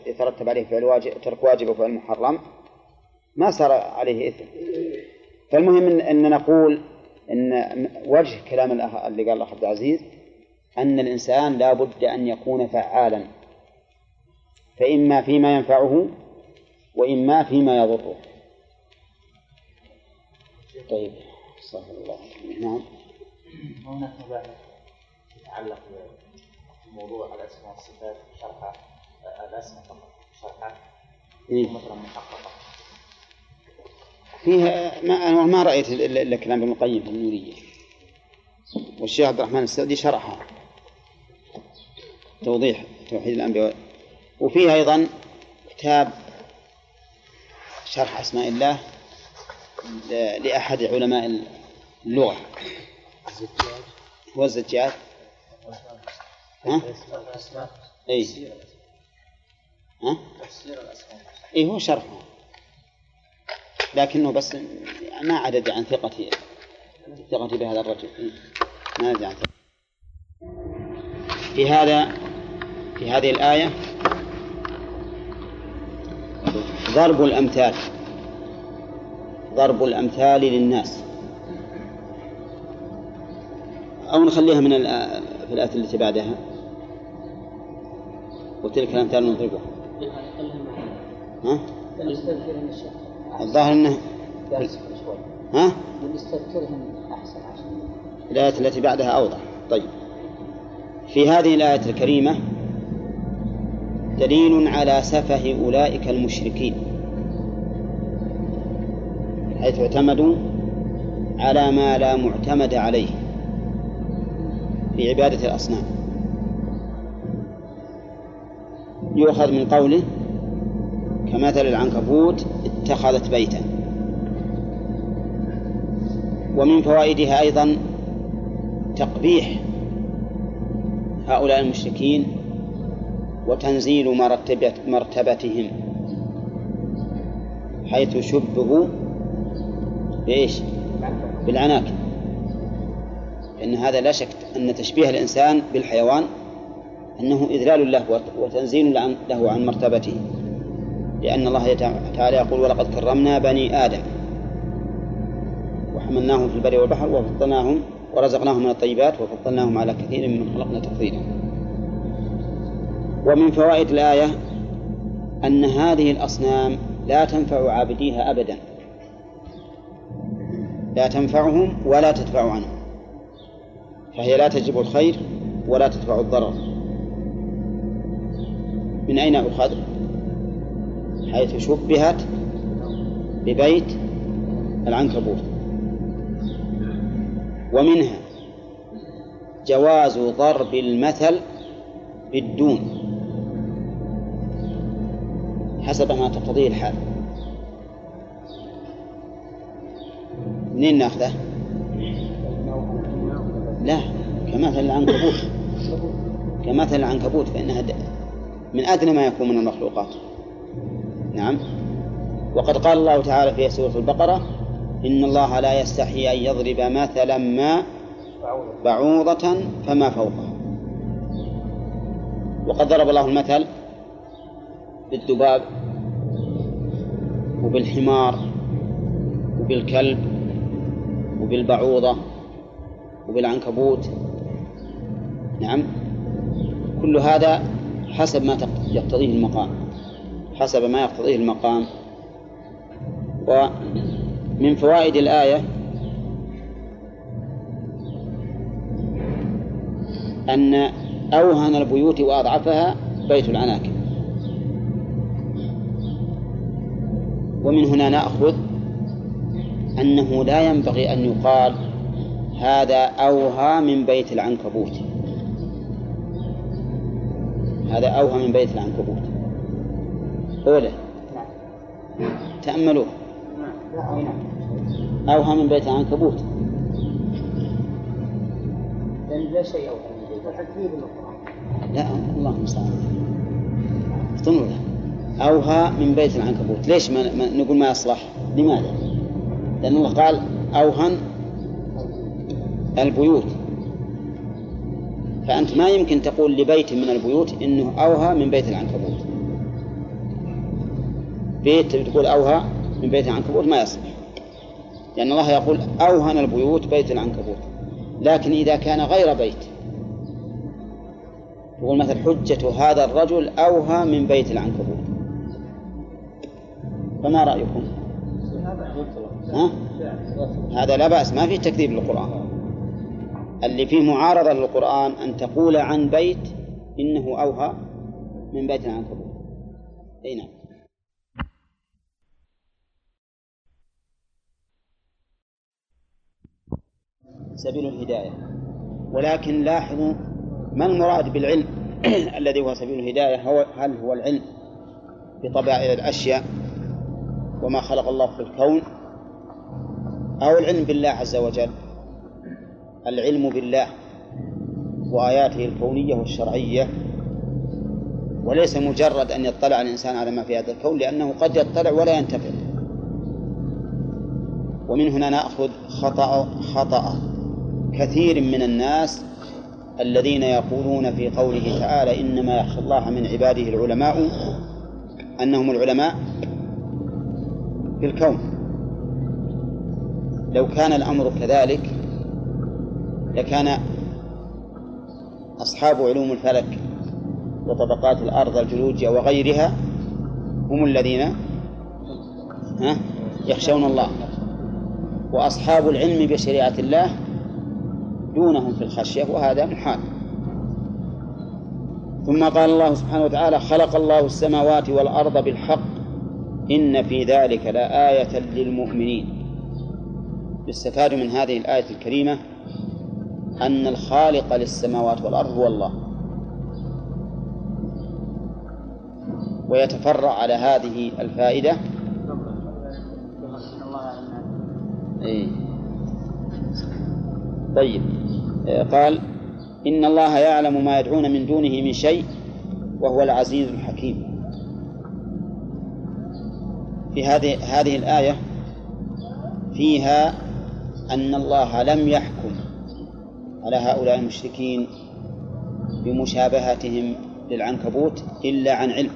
S1: يترتب عليه فعل واجب ترك واجب وفعل محرم ما صار عليه إثم. فالمهم أن نقول أن وجه كلام اللي قال الأخ عبد العزيز أن الإنسان لا بد أن يكون فعالا فإما فيما ينفعه وإما فيما يضره. طيب استغفر الله. نعم.
S2: هناك مباحث تتعلق بموضوع الأسماء والصفات شرحها الأسماء فقط شرحها.
S1: إيه؟
S2: مثلا محققة.
S1: فيها ما أنا ما رأيت إلا كلام ابن القيم في النورية. والشيخ عبد الرحمن السعدي شرحها. توضيح توحيد الأنبياء. وفيها أيضا كتاب شرح أسماء الله لأحد علماء اللغة. هو الزجاج. ها؟ أي ها؟ أي هو شرحه. لكنه بس ما عدد عن ثقتي ثقتي بهذا الرجل. ما عدد عن ثقتي. في هذا في هذه الآية ضرب الأمثال. ضرب الأمثال للناس. أو نخليها من في الآية التي بعدها. وتلك الأمثال نضربها. ها؟ الظاهر أنه ها؟ الآية التي بعدها أوضح. طيب. في هذه الآية الكريمة دليل على سفه أولئك المشركين. حيث اعتمدوا على ما لا معتمد عليه في عبادة الأصنام. يؤخذ من قوله كمثل العنكبوت اتخذت بيتا. ومن فوائدها أيضا تقبيح هؤلاء المشركين وتنزيل مرتبة مرتبتهم حيث شبهوا بإيش؟ بالعناكب. فإن هذا لا شك أن تشبيه الإنسان بالحيوان أنه إذلال له وتنزيل له عن مرتبته. لأن الله تعالى يقول ولقد كرمنا بني آدم وحملناهم في البر والبحر وفضلناهم ورزقناهم من الطيبات وفضلناهم على كثير من خلقنا تفضيلا. ومن فوائد الآية أن هذه الأصنام لا تنفع عابديها أبدا. لا تنفعهم ولا تدفع عنهم. فهي لا تجلب الخير ولا تدفع الضرر. من أين أخذ؟ حيث شبهت ببيت العنكبوت. ومنها جواز ضرب المثل بالدون. حسب ما تقتضيه الحال. منين ناخذه؟ لا كمثل العنكبوت. كمثل العنكبوت فإنها من أدنى ما يكون من المخلوقات. نعم. وقد قال الله تعالى في سورة البقرة إن الله لا يستحي أن يضرب مثلا ما بعوضة فما فوقها وقد ضرب الله المثل بالذباب وبالحمار وبالكلب وبالبعوضة وبالعنكبوت. نعم. كل هذا حسب ما يقتضيه المقام حسب ما يقتضيه المقام. ومن فوائد الآية أن أوهن البيوت وأضعفها بيت العناكب. ومن هنا نأخذ أنه لا ينبغي أن يقال هذا أوهى من بيت العنكبوت. هذا أوهى من بيت العنكبوت. أولى. تأملوه. أوهى من بيت العنكبوت.
S2: لا شيء أوهى من بيت
S1: لا الله المستعان. له أوهى من بيت العنكبوت. ليش ما نقول ما يصلح؟ لماذا؟ لأن الله قال أوهن البيوت. فأنت ما يمكن تقول لبيت من البيوت إنه أوهى من بيت العنكبوت. بيت تقول أوهى من بيت العنكبوت ما يصلح. لأن الله يقول أوهن البيوت بيت العنكبوت. لكن إذا كان غير بيت يقول مثل حجة هذا الرجل أوهى من بيت العنكبوت. فما رأيكم؟ ها؟ هذا لا بأس ما في تكذيب للقرآن. اللي فيه معارضة للقرآن أن تقول عن بيت إنه أوهى من بيت العنكبوت أي نعم. سبيل الهداية. ولكن لاحظوا ما المراد بالعلم؟ *clears throat* الذي هو سبيل الهداية هو هل هو العلم بطبائع الأشياء؟ وما خلق الله في الكون أو العلم بالله عز وجل. العلم بالله وآياته الكونية والشرعية. وليس مجرد أن يطلع الإنسان على ما في هذا الكون لأنه قد يطلع ولا ينتفع. ومن هنا نأخذ خطأ خطأ كثير من الناس الذين يقولون في قوله تعالى إنما يخشى الله من عباده العلماء أنهم العلماء في الكون لو كان الأمر كذلك لكان أصحاب علوم الفلك وطبقات الأرض الجيولوجيا وغيرها هم الذين يخشون الله. وأصحاب العلم بشريعة الله دونهم في الخشية وهذا محال. ثم قال الله سبحانه وتعالى خلق الله السماوات والأرض بالحق إن في ذلك لآية للمؤمنين. يستفاد من هذه الآية الكريمة أن الخالق للسماوات والأرض هو الله. ويتفرع على هذه الفائدة. إيه. طيب. قال إن الله يعلم ما يدعون من دونه من شيء وهو العزيز الحكيم. في هذه هذه الآية فيها أن الله لم يحكم على هؤلاء المشركين بمشابهتهم للعنكبوت إلا عن علم.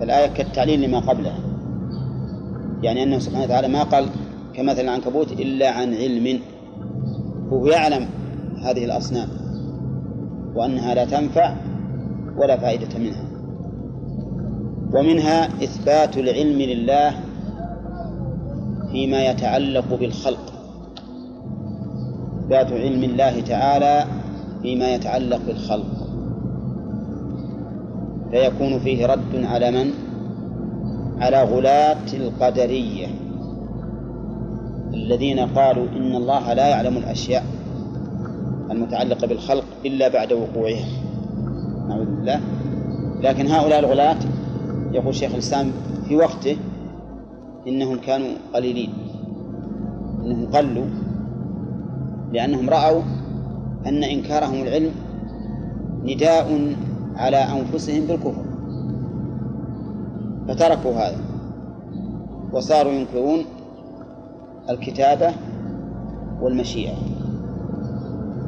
S1: فالآية كالتعليل لما قبلها يعني أنه سبحانه وتعالى ما قال كمثل العنكبوت إلا عن علم. هو يعلم هذه الأصنام وأنها لا تنفع ولا فائدة منها. ومنها إثبات العلم لله فيما يتعلق بالخلق. إثبات علم الله تعالى فيما يتعلق بالخلق. فيكون فيه رد على من؟ على غلاة القدرية. الذين قالوا إن الله لا يعلم الأشياء المتعلقة بالخلق إلا بعد وقوعها. نعوذ بالله. لكن هؤلاء الغلاة يقول شيخ الإسلام في وقته إنهم كانوا قليلين إنهم قلوا لأنهم رأوا أن إنكارهم العلم نداء على أنفسهم بالكفر فتركوا هذا وصاروا ينكرون الكتابة والمشيئة.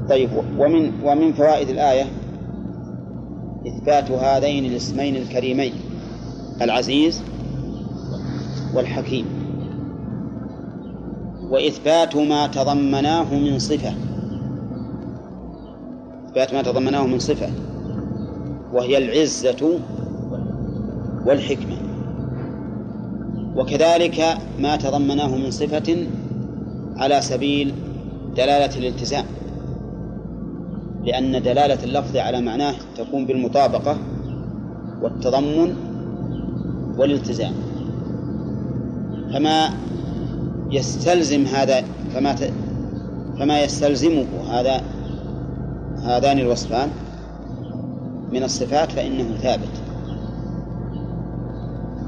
S1: طيب ومن ومن فوائد الآية إثبات هذين الاسمين الكريمين. العزيز والحكيم. وإثبات ما تضمناه من صفة. إثبات ما تضمناه من صفة. وهي العزة والحكمة. وكذلك ما تضمناه من صفة على سبيل دلالة الالتزام. لأن دلالة اللفظ على معناه تكون بالمطابقة والتضمن والالتزام. فما يستلزم هذا فما فما يستلزمه هذا هذان الوصفان من الصفات فإنه ثابت.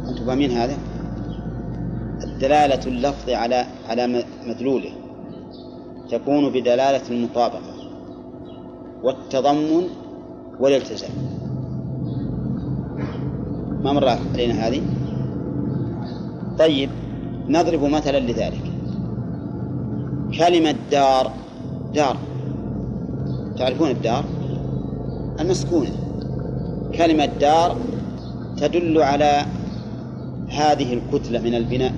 S1: أنتم فاهمين هذا؟ دلالة اللفظ على على مدلوله تكون بدلالة المطابقة والتضمن والالتزام. ما مر علينا هذه. طيب نضرب مثلا لذلك. كلمة دار دار. تعرفون الدار؟ المسكونة. كلمة دار تدل على هذه الكتلة من البناء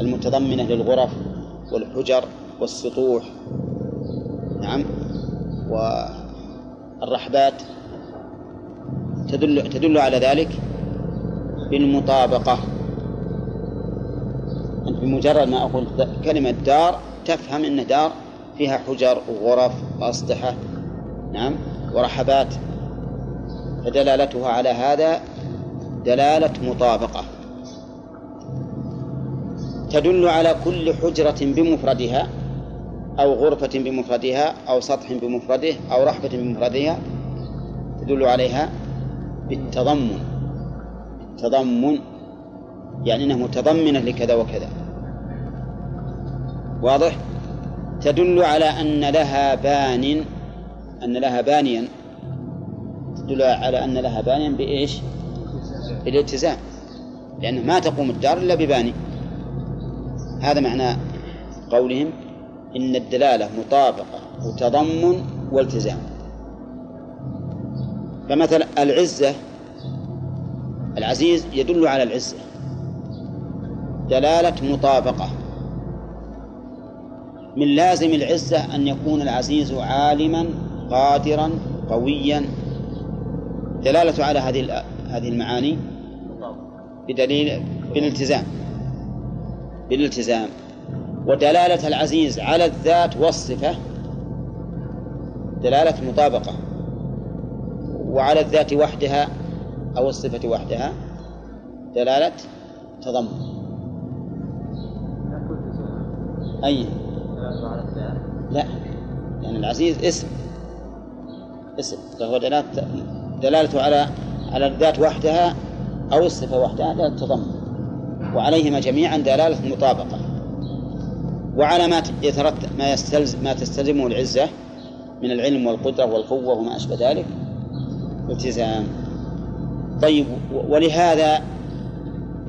S1: المتضمنة للغرف والحجر والسطوح. نعم. والرحبات. تدل تدل على ذلك. بالمطابقة. بمجرد ما أقول كلمة دار تفهم أن دار فيها حجر وغرف وأسطحة نعم ورحبات. فدلالتها على هذا دلالة مطابقة. تدل على كل حجرة بمفردها أو غرفة بمفردها أو سطح بمفرده أو رحبة بمفردها. تدل عليها بالتضمن. التضمن يعني أنها متضمنة لكذا وكذا. واضح؟ تدل على أن لها بان أن لها بانيا. تدل على أن لها بانيا بإيش؟ بالالتزام. لأنه ما تقوم الدار إلا بباني. هذا معنى قولهم إن الدلالة مطابقة وتضمن والتزام. فمثلا العزة العزيز يدل على العزة دلالة مطابقة. من لازم العزة أن يكون العزيز عالما قادرا قويا. دلالة على هذه هذه المعاني بدليل بالالتزام. بالالتزام. ودلالة العزيز على الذات والصفة دلالة مطابقة. وعلى الذات وحدها أو الصفة وحدها. دلالة تضمن أي. لا. يعني العزيز اسم. اسم. فهو دلالة دلالته على على الذات وحدها أو الصفة وحدها دلالة تضمن وعليهما جميعا دلالة مطابقة. وعلى ما يترتب ما يستلزم ما تستلزمه العزة من العلم والقدرة والقوة وما أشبه ذلك. التزام. طيب ولهذا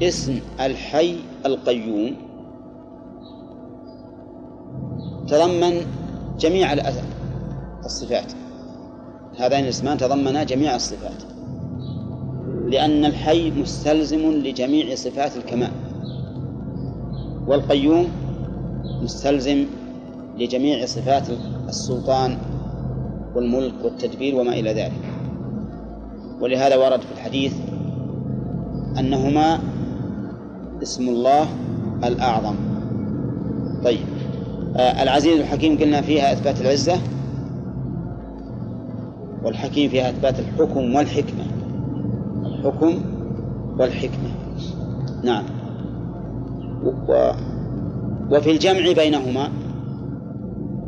S1: اسم الحي القيوم تضمن جميع الصفات. هذان الاسمان تضمنا جميع الصفات. لأن الحي مستلزم لجميع صفات الكمال والقيوم مستلزم لجميع صفات السلطان والملك والتدبير وما إلى ذلك. ولهذا ورد في الحديث أنهما اسم الله الأعظم. طيب. آه العزيز الحكيم قلنا فيها إثبات العزة والحكيم فيها إثبات الحكم والحكمة. الحكم والحكمة. نعم. و وفي الجمع بينهما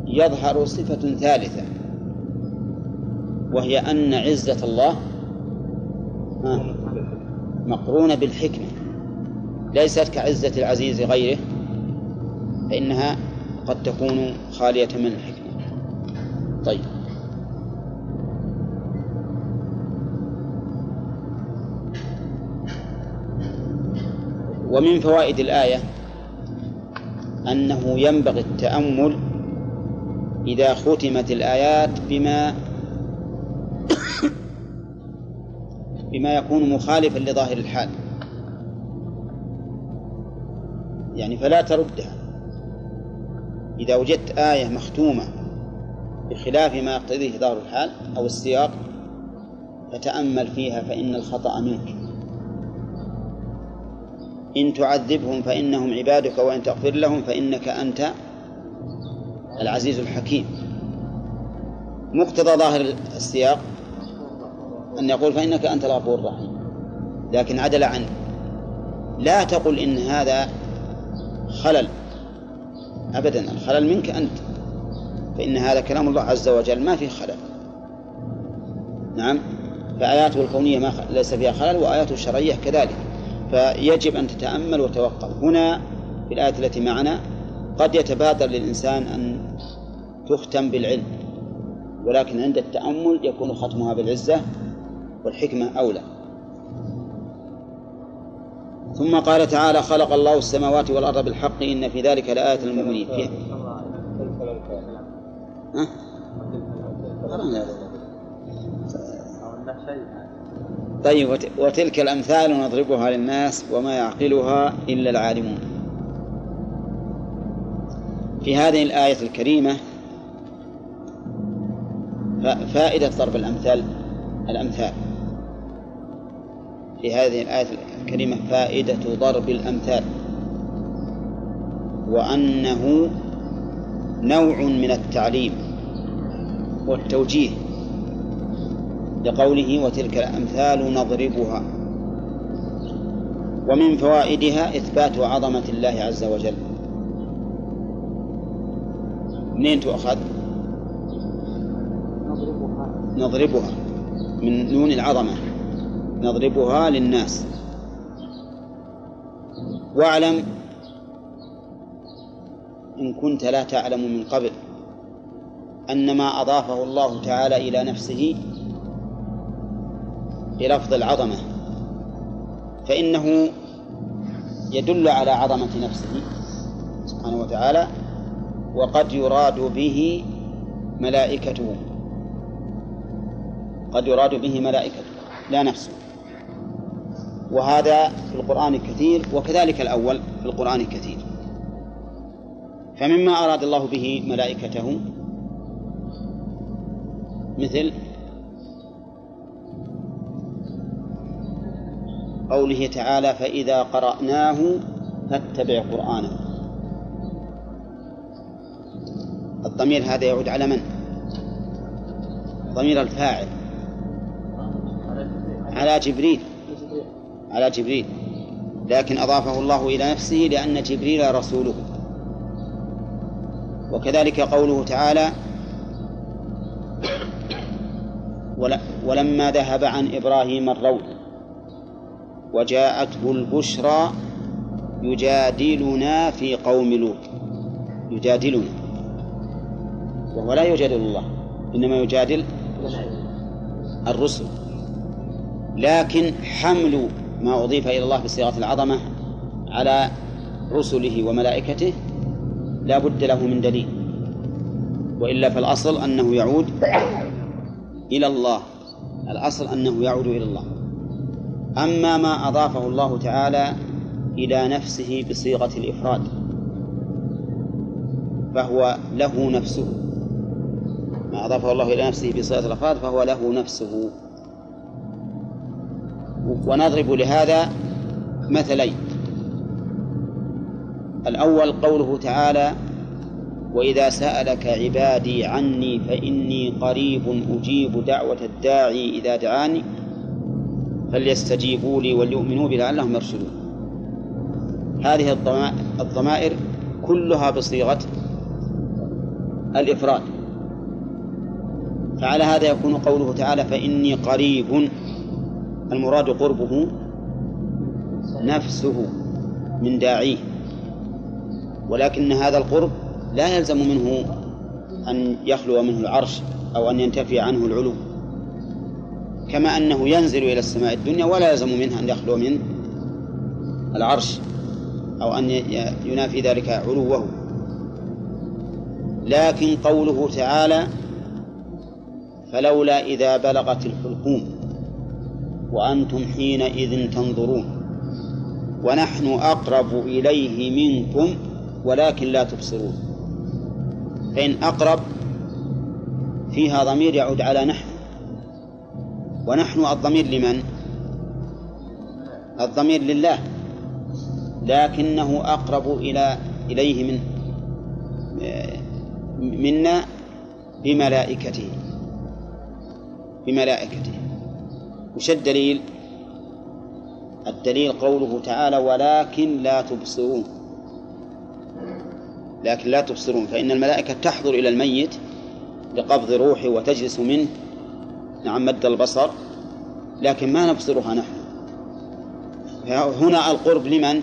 S1: يظهر صفة ثالثة وهي أن عزة الله مقرونة بالحكمة ليست كعزة العزيز غيره فإنها قد تكون خالية من الحكمة. طيب. ومن فوائد الآية أنه ينبغي التأمل إذا ختمت الآيات بما بما يكون مخالفا لظاهر الحال. يعني فلا تردها. إذا وجدت آية مختومة بخلاف ما يقتضيه ظاهر الحال أو السياق فتأمل فيها فإن الخطأ منك. إن تعذبهم فإنهم عبادك وإن تغفر لهم فإنك أنت العزيز الحكيم. مقتضى ظاهر السياق أن يقول فإنك أنت الغفور الرحيم. لكن عدل عنه. لا تقل إن هذا خلل. أبدا الخلل منك أنت. فإن هذا كلام الله عز وجل ما فيه خلل. نعم؟ فآياته الكونية ما ليس فيها خلل وآياته الشرعية كذلك. فيجب أن تتأمل وتوقف. هنا في الآية التي معنا قد يتبادر للإنسان أن تختم بالعلم. ولكن عند التأمل يكون ختمها بالعزة. والحكمة أولى. ثم قال تعالى خلق الله السماوات والأرض بالحق إن في ذلك لآية للمؤمنين. فيها ها؟ طيب وتلك الأمثال نضربها للناس وما يعقلها إلا العالمون. في هذه الآية الكريمة فائدة ضرب الأمثال الأمثال. في هذه الآية الكريمة فائدة ضرب الأمثال. وأنه نوع من التعليم والتوجيه لقوله وتلك الأمثال نضربها. ومن فوائدها إثبات عظمة الله عز وجل. منين تؤخذ؟ نضربها. نضربها من نون العظمة. نضربها للناس. واعلم إن كنت لا تعلم من قبل أن ما أضافه الله تعالى إلى نفسه بلفظ العظمة فإنه يدل على عظمة نفسه سبحانه وتعالى وقد يراد به ملائكته. قد يراد به ملائكته لا نفسه وهذا في القرآن كثير وكذلك الأول في القرآن كثير فمما أراد الله به ملائكته مثل قوله تعالى فإذا قرأناه فاتبع قرآنه. الضمير هذا يعود على من؟ ضمير الفاعل. على جبريل. على جبريل لكن أضافه الله إلى نفسه لأن جبريل رسوله. وكذلك قوله تعالى ولما ذهب عن إبراهيم الروع وجاءته البشرى يجادلنا في قوم لوط. يجادلنا وهو لا يجادل الله إنما يجادل الرسل. لكن حمل ما أضيف إلى الله بصيغة العظمة على رسله وملائكته لا بد له من دليل وإلا فالأصل أنه يعود إلى الله الأصل أنه يعود إلى الله. أما ما أضافه الله تعالى إلى نفسه بصيغة الإفراد فهو له نفسه. ما أضافه الله إلى نفسه بصيغة الإفراد فهو له نفسه. ونضرب لهذا مثلين. الأول قوله تعالى وإذا سألك عبادي عني فإني قريب أجيب دعوة الداعي إذا دعاني فليستجيبوا لي وليؤمنوا بي لعلهم يرشدون. هذه الضمائر كلها بصيغة الإفراد. فعلى هذا يكون قوله تعالى فإني قريب المراد قربه نفسه من داعيه. ولكن هذا القرب لا يلزم منه أن يخلو منه العرش أو أن ينتفي عنه العلو. كما أنه ينزل إلى السماء الدنيا ولا يلزم منه أن يخلو من العرش أو أن ينافي ذلك علوه. لكن قوله تعالى فلولا إذا بلغت الحلقوم وأنتم حينئذ تنظرون. ونحن أقرب إليه منكم ولكن لا تبصرون. فإن أقرب فيها ضمير يعود على نحن. ونحن الضمير لمن؟ الضمير لله. لكنه أقرب إلى إليه من منا بملائكته. بملائكته. وش الدليل؟ الدليل قوله تعالى ولكن لا تبصرون لكن لا تبصرون فإن الملائكة تحضر إلى الميت لقبض روحه وتجلس منه نعم مد البصر لكن ما نبصرها نحن هنا القرب لمن؟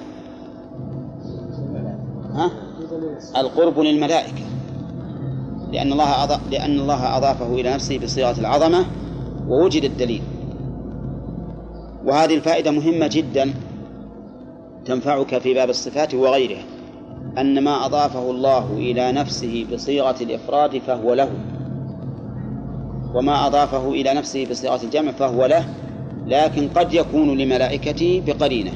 S1: ها؟ القرب للملائكة لأن الله أضاف لأن الله أضافه إلى نفسه بصيغة العظمة ووجد الدليل وهذه الفائدة مهمة جدا تنفعك في باب الصفات وغيرها أن ما أضافه الله إلى نفسه بصيغة الإفراد فهو له وما أضافه إلى نفسه بصيغة الجمع فهو له لكن قد يكون لملائكته بقرينة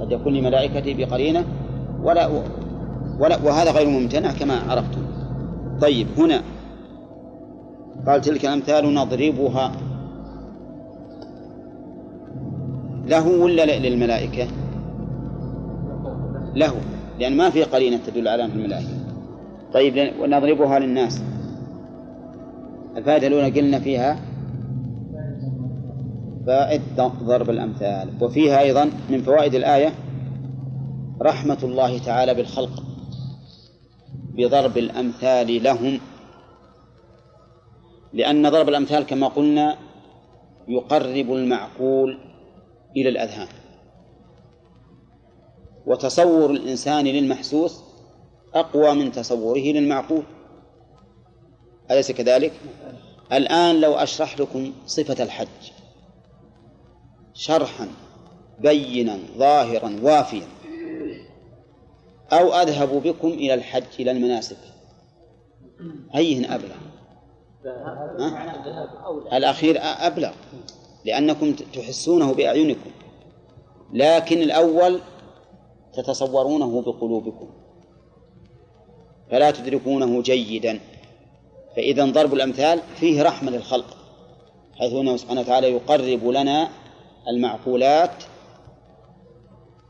S1: قد يكون لملائكته بقرينة ولا ولا وهذا غير ممتنع كما عرفتم. طيب هنا قال تلك الأمثال نضربها له ولا للملائكة؟ له لأن ما في قرينة تدل على أنها الملائكة. طيب ونضربها للناس. الفائدة الأولى قلنا فيها فائد ضرب الأمثال. وفيها أيضا من فوائد الآية رحمة الله تعالى بالخلق بضرب الأمثال لهم. لأن ضرب الأمثال كما قلنا يقرب المعقول إلى الأذهان. وتصور الإنسان للمحسوس أقوى من تصوره للمعقول. أليس كذلك؟ الآن لو أشرح لكم صفة الحج. شرحا بينا ظاهرا وافيا. أو أذهب بكم إلى الحج إلى المناسك. أيهن أبلغ. الأخير أبلغ. لأنكم تحسونه بأعينكم. لكن الأول تتصورونه بقلوبكم. فلا تدركونه جيدا. فإذا ضرب الأمثال فيه رحمة للخلق حيث أنه سبحانه وتعالى يقرب لنا المعقولات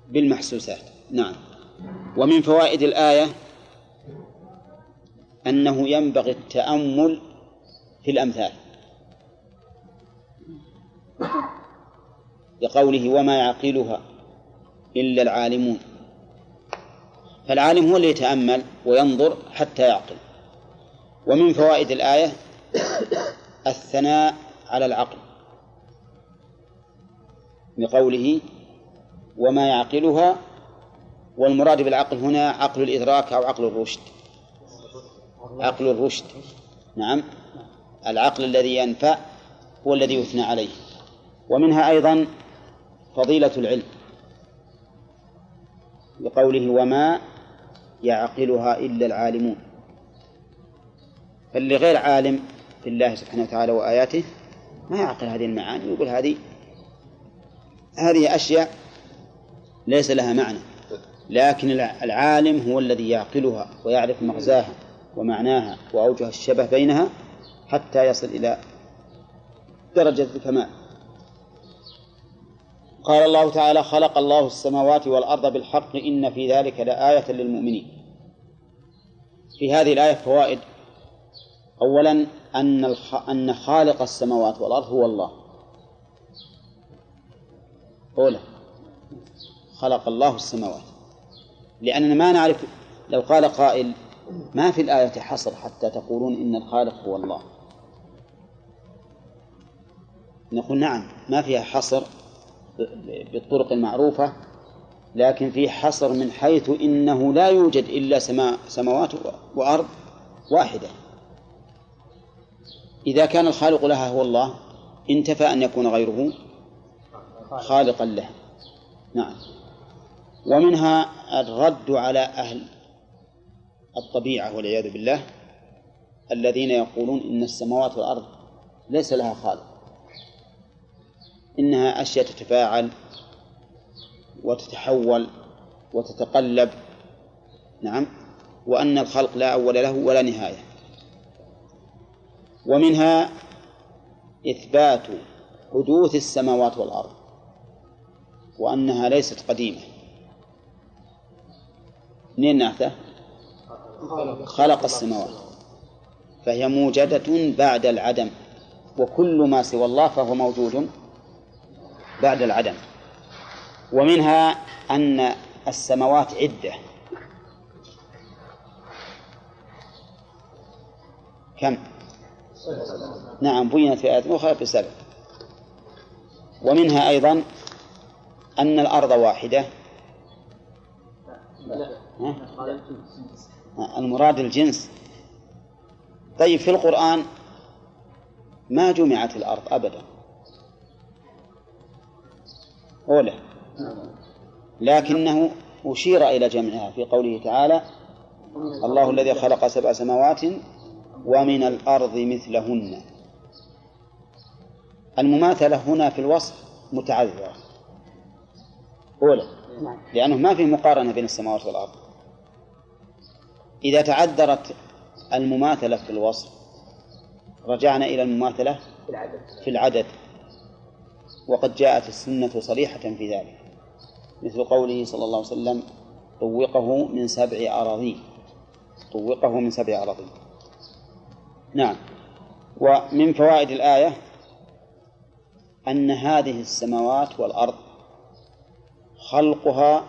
S1: بالمحسوسات. نعم. ومن فوائد الآية أنه ينبغي التأمل في الأمثال. لقوله وما يعقلها إلا العالمون. فالعالم هو اللي يتأمل وينظر حتى يعقل. ومن فوائد الآية الثناء على العقل. بقوله وما يعقلها والمراد بالعقل هنا عقل الإدراك أو عقل الرشد. عقل الرشد. نعم. العقل الذي ينفع هو الذي يثنى عليه. ومنها أيضا فضيلة العلم بقوله وما يعقلها إلا العالمون. فاللي غير عالم في الله سبحانه وتعالى وآياته ما يعقل هذه المعاني يقول هذه هذه أشياء ليس لها معنى لكن العالم هو الذي يعقلها ويعرف مغزاها ومعناها وأوجه الشبه بينها حتى يصل إلى درجة الكمال. قال الله تعالى خلق الله السماوات والأرض بالحق إن في ذلك لآية للمؤمنين. في هذه الآية فوائد. أولا أن أن خالق السماوات والأرض هو الله. أولى خلق الله السماوات. لأننا ما نعرف لو قال قائل ما في الآية حصر حتى تقولون إن الخالق هو الله. نقول نعم ما فيها حصر. بالطرق المعروفة لكن في حصر من حيث إنه لا يوجد إلا سماء سماوات وأرض واحدة. إذا كان الخالق لها هو الله انتفى أن يكون غيره خالقا لها نعم. ومنها الرد على أهل الطبيعة والعياذ بالله الذين يقولون إن السماوات والأرض ليس لها خالق. إنها أشياء تتفاعل وتتحول وتتقلب. نعم. وأن الخلق لا أول له ولا نهاية. ومنها إثبات حدوث السماوات والأرض وأنها ليست قديمة. منين نعته؟ خلق السماوات. فهي موجدة بعد العدم وكل ما سوى الله فهو موجود. بعد العدم. ومنها أن السماوات عدة. كم؟ نعم بينت في آية أخرى بسبع ومنها أيضا أن الأرض واحدة. المراد الجنس. طيب في القرآن ما جمعت الأرض أبدا. أولى لكنه أشير إلى جمعها في قوله تعالى الله الذي خلق سبع سماوات ومن الأرض مثلهن. المماثلة هنا في الوصف متعذرة. أولى لأنه ما في مقارنة بين السماوات والأرض. إذا تعذرت المماثلة في الوصف رجعنا إلى المماثلة
S2: في العدد
S1: في العدد. وقد جاءت السنة صريحة في ذلك مثل قوله صلى الله عليه وسلم طوقه من سبع أراضين طوقه من سبع أراضين نعم. ومن فوائد الآية أن هذه السماوات والأرض خلقها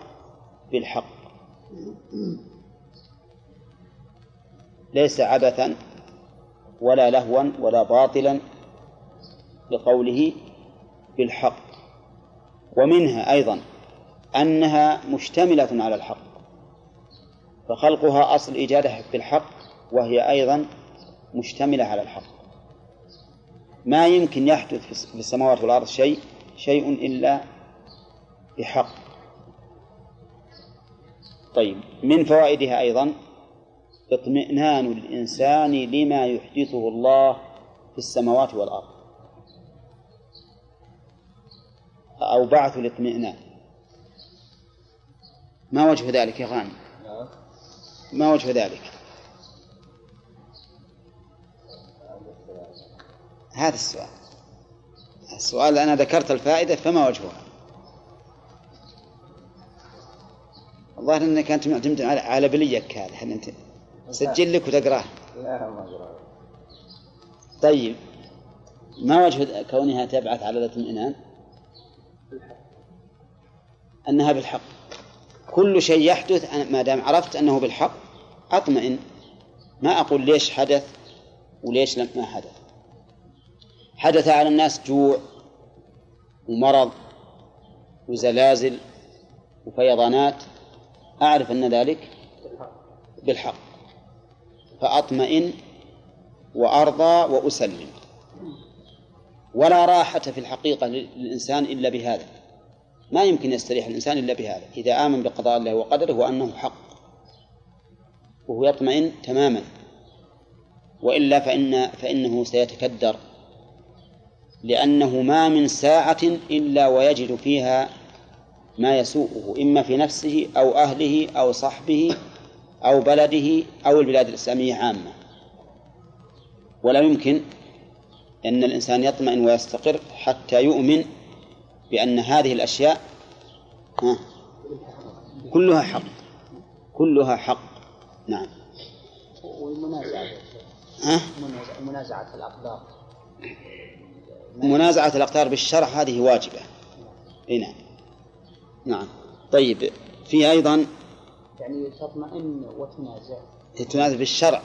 S1: بالحق. ليس عبثا ولا لهوا ولا باطلا لقوله بالحق. ومنها أيضا أنها مشتملة على الحق. فخلقها أصل إيجادها بالحق وهي أيضا مشتملة على الحق. ما يمكن يحدث في السماوات والأرض شيء شيء إلا بحق. طيب من فوائدها أيضا اطمئنان الإنسان لما يحدثه الله في السماوات والأرض. أو بعث الاطمئنان. ما وجه ذلك يا غانم؟ ما وجه ذلك؟ هذا السؤال. السؤال أنا ذكرت الفائدة فما وجهها؟ الظاهر أنك أنت معتمد على بليك هذا. هل أنت سجل لك وتقرأه.
S3: لا ما
S1: طيب. ما وجه كونها تبعث على الاطمئنان؟ أنها بالحق. كل شيء يحدث ما دام عرفت أنه بالحق أطمئن. ما أقول ليش حدث وليش لم ما حدث. حدث على الناس جوع ومرض وزلازل وفيضانات. أعرف أن ذلك بالحق. فأطمئن وأرضى وأسلم. ولا راحة في الحقيقة للإنسان إلا بهذا. ما يمكن يستريح الإنسان إلا بهذا. إذا آمن بقضاء الله وقدره وأنه حق. وهو يطمئن تماما. وإلا فإن فإنه سيتكدر. لأنه ما من ساعة إلا ويجد فيها ما يسوءه إما في نفسه أو أهله أو صحبه أو بلده أو البلاد الإسلامية عامة. ولا يمكن أن الإنسان يطمئن ويستقر حتى يؤمن بأن هذه الأشياء كلها حق كلها حق. نعم.
S2: والمنازعة
S1: ها؟
S2: منازعة الأقدار
S1: منازعة الأقدار بالشرع هذه واجبة. إي نعم. نعم. طيب في أيضا
S2: يعني تطمئن وتنازع.
S1: تنازع بالشرع.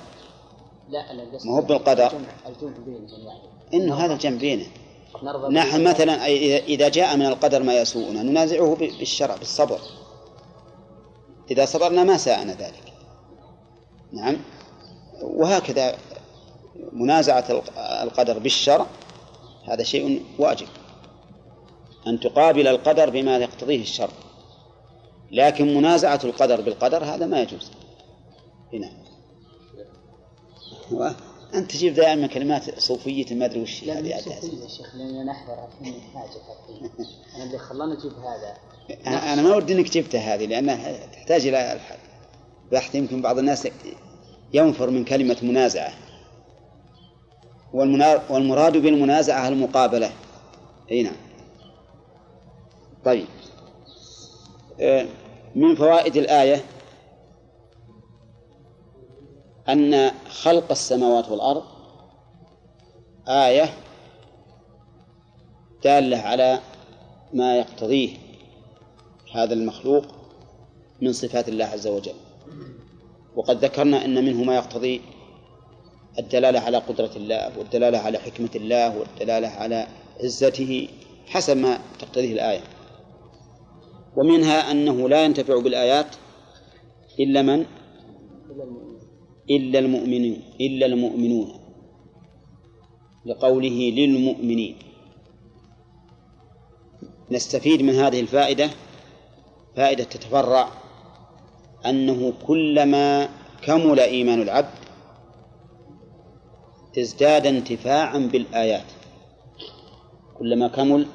S2: لا أنا قصدي
S1: ما هو بالقدر.
S2: الجمع بينهم يعني.
S1: إنه هذا الجنب بينه. نحن. مثلا إذا- جاء من القدر ما يسوءنا ننازعه بالشرع بالصبر. إذا صبرنا ما ساءنا ذلك. نعم. وهكذا منازعة الق- القدر بالشرع هذا شيء واجب. أن تقابل القدر بما يقتضيه الشرع. لكن منازعة القدر بالقدر هذا ما يجوز. هنا. أنت تجيب دائما كلمات صوفية ما أدري وش هذه
S2: صوفية يا شيخ لأننا نحضر عشان حاجة حقيقية أنا اللي خلاني أجيب هذا.
S1: أنا أنا ما ودي إنك جبتها هذه لأنها تحتاج إلى الح- بحث يمكن بعض الناس ينفر من كلمة منازعة. والمراد بالمنازعة المقابلة. أي نعم. طيب. آه، من فوائد الآية أن خلق السماوات والأرض آية دالة على ما يقتضيه هذا المخلوق من صفات الله عز وجل. وقد ذكرنا أن منه ما يقتضي الدلالة على قدرة الله والدلالة على حكمة الله والدلالة على عزته حسب ما تقتضيه الآية. ومنها أنه لا ينتفع بالآيات إلا من؟ إلا المؤمنين إلا المؤمنون. لقوله للمؤمنين. نستفيد من هذه الفائدة فائدة تتفرع أنه كلما كمل إيمان العبد ازداد انتفاعا بالآيات. كلما كمل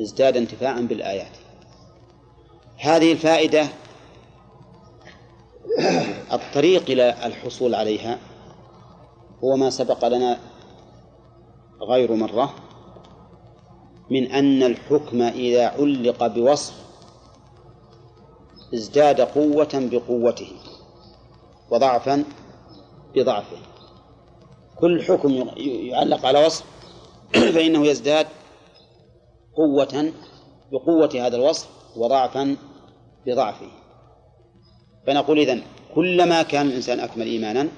S1: ازداد انتفاعا بالآيات. هذه الفائدة *coughs* الطريق إلى الحصول عليها هو ما سبق لنا غير مرة من أن الحكم إذا علق بوصف ازداد قوة بقوته وضعفا بضعفه. كل حكم يعلق على وصف *coughs* فإنه يزداد قوة بقوة هذا الوصف وضعفا بضعفه. فنقول إذن كلما كان الإنسان أكمل إيمانا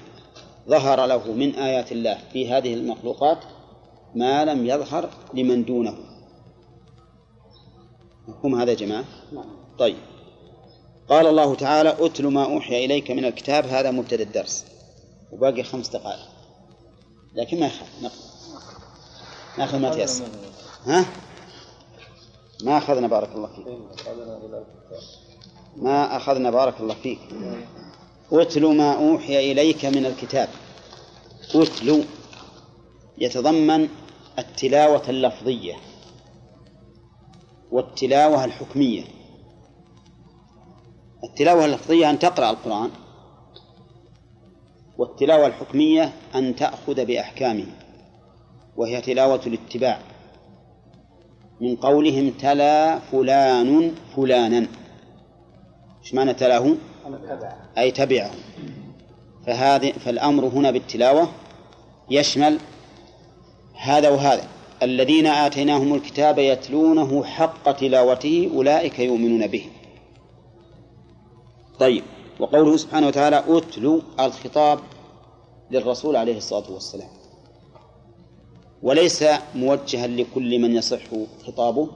S1: ظهر له من آيات الله في هذه المخلوقات ما لم يظهر لمن دونه. مفهوم هذا جماعة؟ طيب. قال الله تعالى أتل ما أوحي إليك من الكتاب هذا مبتدأ الدرس وباقي خمس دقائق. لكن ما يخاف ناخذ ما تيسر. ها؟ ما أخذنا بارك الله فيك. ما أخذنا بارك الله فيك. اتل ما أوحي إليك من الكتاب. اتل يتضمن التلاوة اللفظية والتلاوة الحكمية. التلاوة اللفظية أن تقرأ القرآن والتلاوة الحكمية أن تأخذ بأحكامه وهي تلاوة الاتباع. من قولهم تلا فلان فلانا. إيش معنى تلاه؟ أي تبعه فهذه فالأمر هنا بالتلاوة يشمل هذا وهذا. الذين آتيناهم الكتاب يتلونه حق تلاوته أولئك يؤمنون به. طيب وقوله سبحانه وتعالى أتلو الخطاب للرسول عليه الصلاة والسلام. وليس موجها لكل من يصح خطابه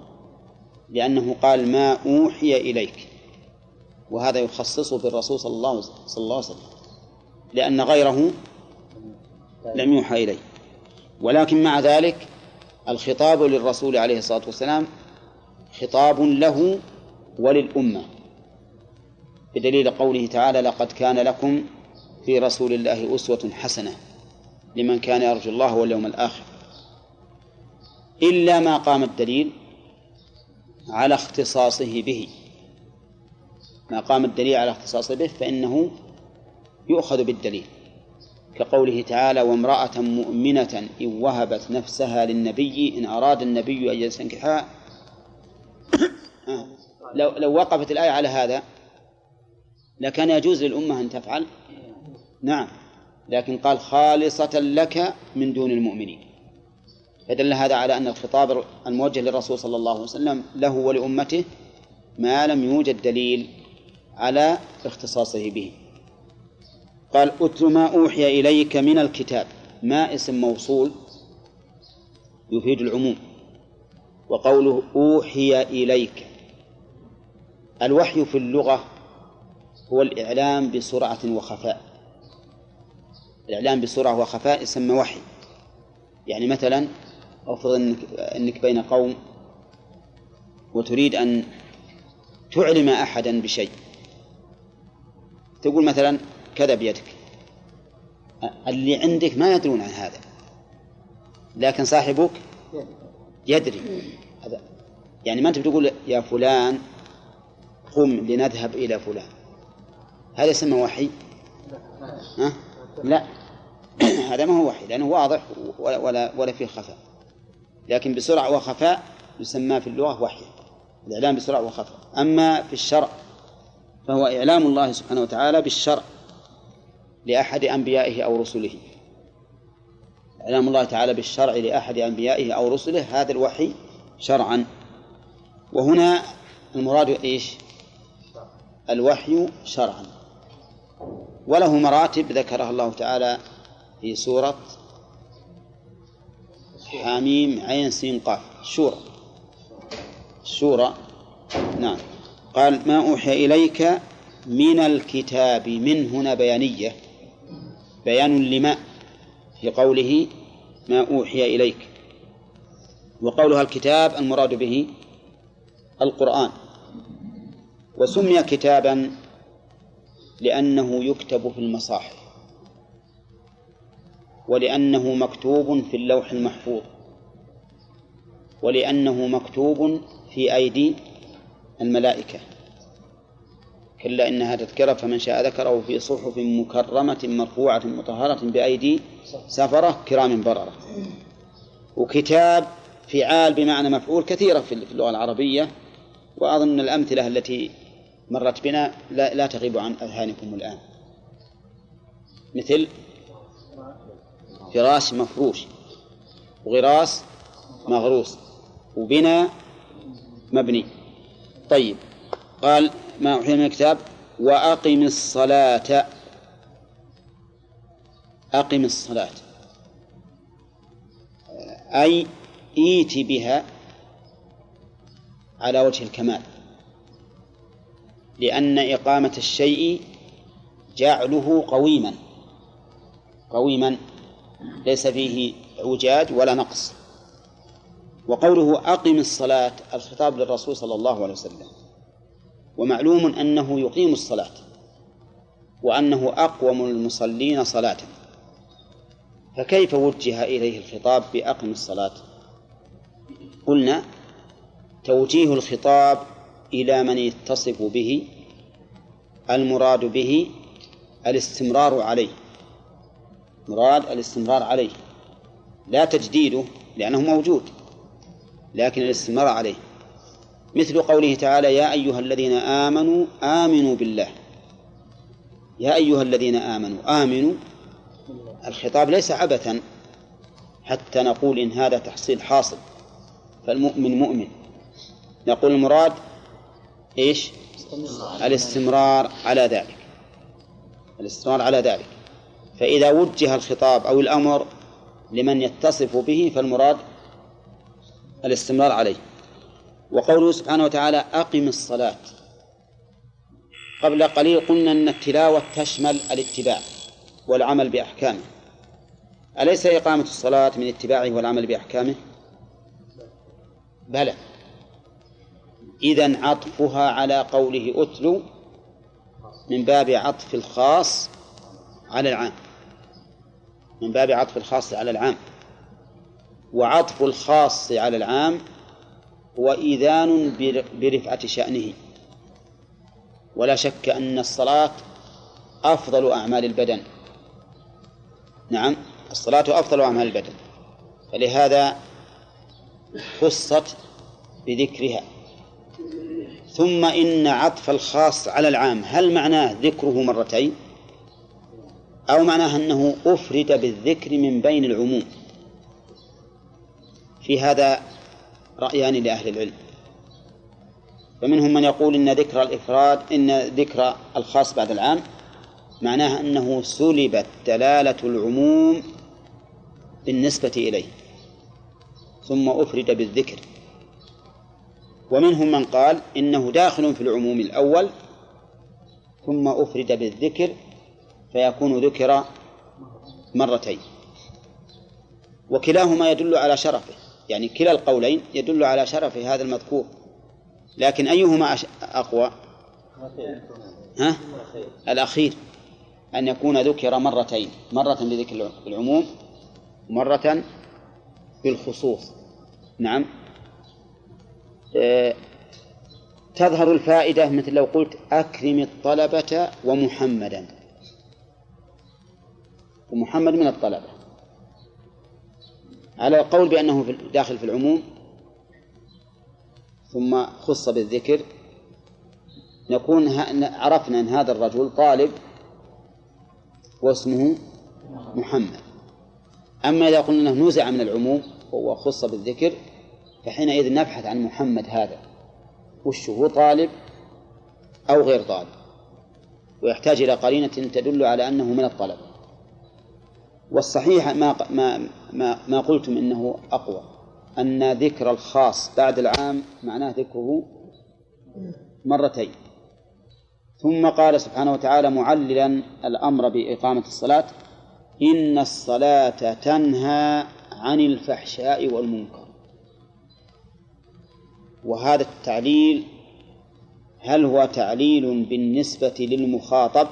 S1: لأنه قال ما أوحي إليك. وهذا يخصصه بالرسول صلى الله, عليه وسلم. لأن غيره لم يوحى إليه. ولكن مع ذلك الخطاب للرسول عليه الصلاة والسلام خطاب له وللأمة. بدليل قوله تعالى لقد كان لكم في رسول الله أسوة حسنة لمن كان يرجو الله واليوم الآخر. إلا ما قام الدليل على اختصاصه به. ما قام الدليل على اختصاصه به فإنه يؤخذ بالدليل كقوله تعالى وامرأة مؤمنة إن وهبت نفسها للنبي إن أراد النبي أن يستنكحها. *coughs* لو لو وقفت الآية على هذا لكان يجوز للأمة أن تفعل؟ نعم لكن قال خالصة لك من دون المؤمنين. فدل هذا على أن الخطاب الموجه للرسول صلى الله عليه وسلم له ولأمته ما لم يوجد دليل على اختصاصه به. قال أتل ما أوحي إليك من الكتاب. ما اسم موصول يفيد العموم. وقوله أوحي إليك. الوحي في اللغة هو الإعلام بسرعة وخفاء. الإعلام بسرعة وخفاء يسمى وحي. يعني مثلا افرض إنك إنك بين قوم وتريد أن تعلم احدا بشيء. تقول مثلا كذا بيدك. اللي عندك ما يدرون عن هذا. لكن صاحبك يدري. هذا يعني ما أنت بتقول يا فلان قم لنذهب إلى فلان. هذا يسمى وحي؟ ها؟ لا. هذا ما هو وحي لأنه واضح ولا ولا, ولا فيه خفاء. لكن بسرعة وخفاء يسمى في اللغة وحي. الإعلام بسرعة وخفاء. أما في الشرع فهو إعلام الله سبحانه وتعالى بالشرع لأحد أنبيائه أو رسله. إعلام الله تعالى بالشرع لأحد أنبيائه أو رسله هذا الوحي شرعا. وهنا المراد إيش؟ الوحي شرعا. وله مراتب ذكرها الله تعالى في سورة حميم عين سين قاف. شورى. شورى. نعم. قال ما أوحي إليك من الكتاب من هنا بيانية بيان لما؟ في قوله ما أوحي إليك. وقولها الكتاب المراد به القرآن. وسمي كتابا لأنه يكتب في المصاحف ولأنه مكتوب في اللوح المحفوظ ولأنه مكتوب في أيدي الملائكة. كلا إنها تذكرة فمن شاء ذكره في صحف مكرمة مرفوعة مطهرة بأيدي سفرة كرام بررة. وكتاب فعال بمعنى مفعول كثيرة في اللغة العربية. وأظن الأمثلة التي مرت بنا لا, لا تغيب عن أذهانكم الآن. مثل فراش مفروش وغراس مغروس وبناء مبني. طيب. قال ما أوحي من الكتاب؟ وأقم الصلاة. أقم الصلاة. أي إيت بها على وجه الكمال. لأن إقامة الشيء جعله قويما. قويما. ليس فيه إعوجاج ولا نقص. وقوله أقم الصلاة الخطاب للرسول صلى الله عليه وسلم. ومعلوم أنه يقيم الصلاة وأنه أقوم المصلين صلاة. فكيف وجه إليه الخطاب بأقم الصلاة؟ قلنا توجيه الخطاب إلى من يتصف به المراد به الاستمرار عليه. مراد الاستمرار عليه لا تجديده لأنه موجود. لكن الاستمرار عليه. مثل قوله تعالى يا أيها الذين آمنوا آمنوا بالله. يا أيها الذين آمنوا آمنوا. الخطاب ليس عبثا حتى نقول إن هذا تحصيل حاصل. فالمؤمن مؤمن. نقول المراد إيش؟ الاستمرار على ذلك. الاستمرار على ذلك. فإذا وجه الخطاب أو الأمر لمن يتصف به فالمراد الاستمرار عليه. وقوله سبحانه وتعالى أقم الصلاة. قبل قليل قلنا أن التلاوة تشمل الاتباع والعمل بأحكامه. أليس إقامة الصلاة من اتباعه والعمل بأحكامه؟ بلى. إذا عطفها على قوله أتلو من باب عطف الخاص على العام. من باب عطف الخاص على العام. وعطف الخاص على العام هو إيذان برفعة شأنه. ولا شك أن الصلاة أفضل أعمال البدن. نعم الصلاة أفضل أعمال البدن. فلهذا خصت بذكرها. ثم إن عطف الخاص على العام هل معناه ذكره مرتين؟ أو معناه أنه أفرد بالذكر من بين العموم؟ في هذا رأيان لأهل العلم. فمنهم من يقول إن ذكر الإفراد إن ذكر الخاص بعد العام معناه أنه سلبت دلالة العموم بالنسبة إليه ثم أفرد بالذكر. ومنهم من قال إنه داخل في العموم الأول ثم أفرد بالذكر فيكون ذكر مرتين. وكلاهما يدل على شرفه. يعني كلا القولين يدل على شرف هذا المذكور. لكن أيهما أقوى؟ ها؟ الأخير أن يكون ذكر مرتين مرة بذكر العموم ومرة بالخصوص. نعم. آه، تظهر الفائدة مثل لو قلت أكرم الطلبة ومحمدا. ومحمد من الطلبة. على القول بأنه داخل في العموم ثم خص بالذكر. نكون عرفنا أن هذا الرجل طالب واسمه محمد. أما إذا قلنا أنه نزع من العموم وهو خص بالذكر فحينئذ نبحث عن محمد هذا. وش هو طالب أو غير طالب؟ ويحتاج إلى قرينة تدل على أنه من الطلبة والصحيح ما ما ما, ما قلتم إنه أقوى. أن ذكر الخاص بعد العام معناه ذكره مرتين. ثم قال سبحانه وتعالى معللا الأمر بإقامة الصلاة إن الصلاة تنهى عن الفحشاء والمنكر. وهذا التعليل هل هو تعليل بالنسبة للمخاطب؟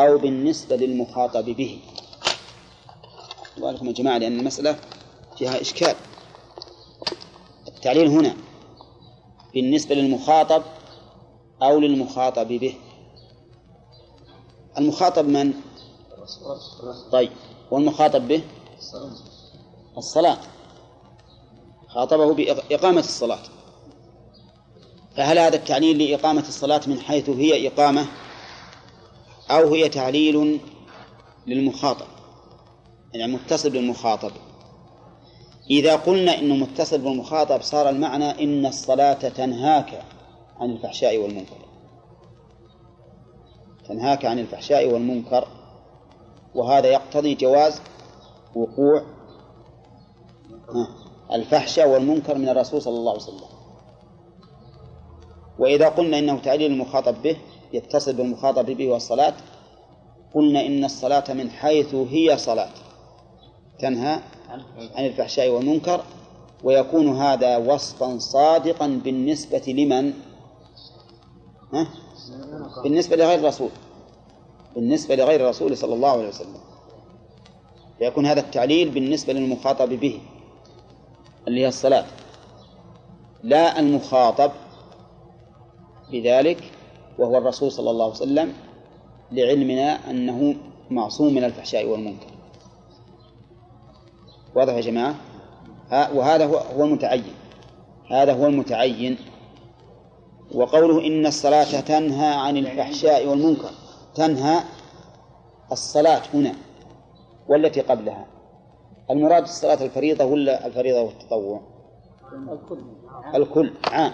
S1: أو بالنسبة للمخاطب به. لكم يا جماعة لأن المسألة فيها إشكال. التعليل هنا بالنسبة للمخاطب أو للمخاطب به. المخاطب من؟ طيب والمخاطب به؟ الصلاة. خاطبه بإقامة الصلاة. فهل هذا التعليل لإقامة الصلاة من حيث هي إقامة؟ أو هي تعليل للمخاطب يعني متصل بالمخاطب. إذا قلنا إنه متصل بالمخاطب صار المعنى إن الصلاة تنهاك عن الفحشاء والمنكر. تنهاك عن الفحشاء والمنكر وهذا يقتضي جواز وقوع الفحشاء والمنكر من الرسول صلى الله عليه وسلم. وإذا قلنا إنه تعليل المخاطب به يتصل بالمخاطب به والصلاة قلنا إن الصلاة من حيث هي صلاة. تنهى عن الفحشاء والمنكر ويكون هذا وصفا صادقا بالنسبة لمن؟ ها؟ بالنسبة لغير الرسول. بالنسبة لغير الرسول صلى الله عليه وسلم. فيكون هذا التعليل بالنسبة للمخاطب به اللي هي الصلاة. لا المخاطب بذلك وهو الرسول صلى الله عليه وسلم لعلمنا أنه معصوم من الفحشاء والمنكر. واضح يا جماعة؟ وهذا هو المتعين. هذا هو المتعين. وقوله إن الصلاة تنهى عن الفحشاء والمنكر. تنهى الصلاة هنا والتي قبلها. المراد الصلاة الفريضة ولا الفريضة والتطوع؟ الكل. الكل عام.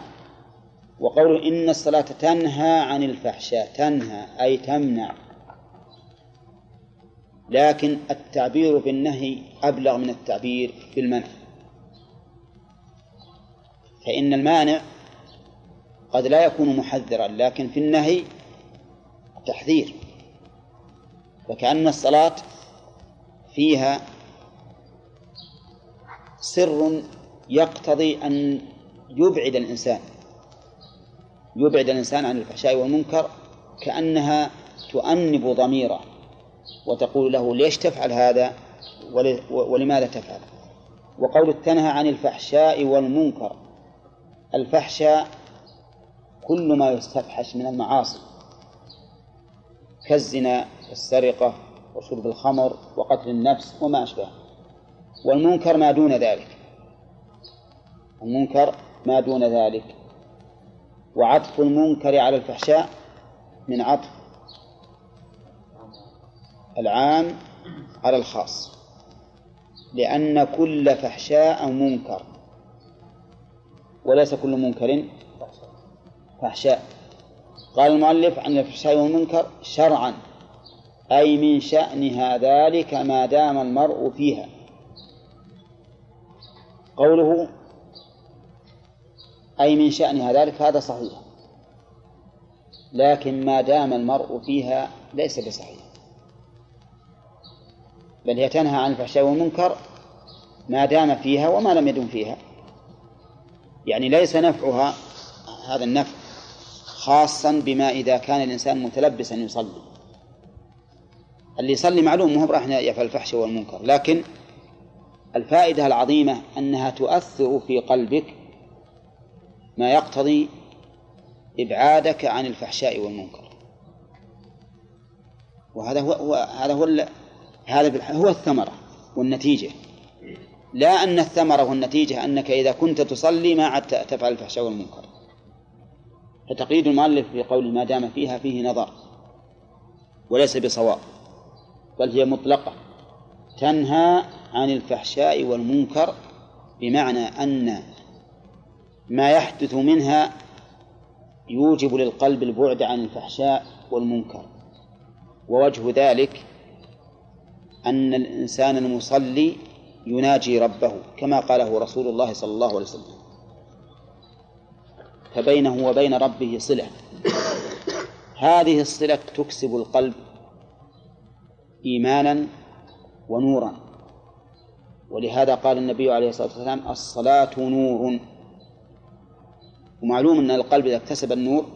S1: وقوله إن الصلاة تنهى عن الفحشاء تنهى أي تمنع. لكن التعبير بالنهي أبلغ من التعبير بالمنع فإن المانع قد لا يكون محذرا لكن في النهي تحذير. فكأن الصلاة فيها سر يقتضي أن يبعد الإنسان. يبعد الإنسان عن الفحشاء والمنكر كأنها تؤنب ضميره وتقول له ليش تفعل هذا ولماذا تفعل؟ وقول تنهى عن الفحشاء والمنكر الفحشاء كل ما يستفحش من المعاصي كالزنا والسرقة وشرب الخمر وقتل النفس وما أشبه والمنكر ما دون ذلك. المنكر ما دون ذلك. وعطف المنكر على الفحشاء من عطف العام على الخاص. لأن كل فحشاء منكر. وليس كل منكر فحشاء. قال المؤلف عن الفحشاء والمنكر شرعا أي من شأنها ذلك ما دام المرء فيها. قوله أي من شأنها ذلك هذا صحيح. لكن ما دام المرء فيها ليس بصحيح. بل هي تنهى عن الفحشاء والمنكر ما دام فيها وما لم يدم فيها. يعني ليس نفعها هذا النفع خاصا بما إذا كان الإنسان متلبسا يصلي. اللي يصلي معلوم مو راح يفعل الفحش والمنكر لكن الفائدة العظيمة أنها تؤثر في قلبك ما يقتضي إبعادك عن الفحشاء والمنكر. وهذا هو, هو هذا هو هذا هو الثمرة والنتيجة. لا أن الثمرة والنتيجة أنك إذا كنت تصلي ما عدت تفعل الفحشاء والمنكر. فتقييد المؤلف في قول ما دام فيها فيه نظر وليس بصواب بل هي مطلقة. تنهى عن الفحشاء والمنكر بمعنى أن ما يحدث منها يوجب للقلب البعد عن الفحشاء والمنكر. ووجه ذلك أن الإنسان المصلي يناجي ربه كما قاله رسول الله صلى الله عليه وسلم. فبينه وبين ربه صلة. هذه الصلة تكسب القلب إيمانا ونورا. ولهذا قال النبي عليه الصلاة والسلام الصلاة نور. ومعلوم أن القلب إذا اكتسب النور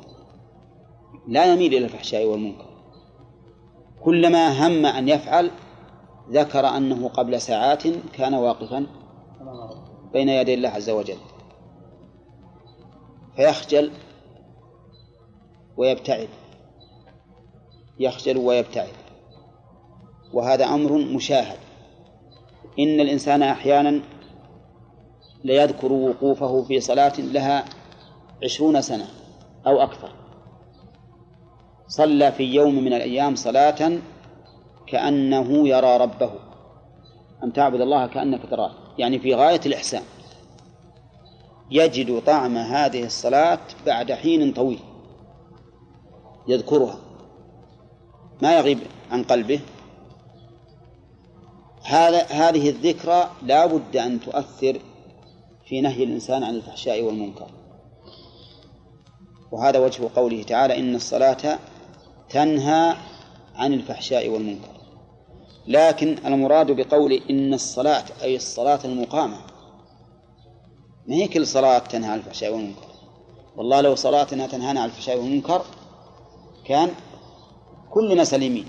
S1: لا يميل إلى الفحشاء والمنكر. كلما هم أن يفعل ذكر أنه قبل ساعات كان واقفا بين يدي الله عز وجل. فيخجل ويبتعد. يخجل ويبتعد. وهذا أمر مشاهد. إن الإنسان أحيانا ليذكر وقوفه في صلاة لها عشرون سنة أو أكثر. صلى في يوم من الأيام صلاة كأنه يرى ربه. أن تعبد الله كأنك تراه. يعني في غاية الإحسان. يجد طعم هذه الصلاة بعد حين طويل. يذكرها. ما يغيب عن قلبه. هذا هذه الذكرى لا بد أن تؤثر في نهي الإنسان عن الفحشاء والمنكر. وهذا وجه قوله تعالى إن الصلاة تنهى عن الفحشاء والمنكر. لكن المراد بقول إن الصلاة أي الصلاة المقامة. ما هي كل صلاة تنهى عن الفحشاء والمنكر؟ والله لو صلاتنا تنهانا عن الفحشاء والمنكر كان كلنا سليمين.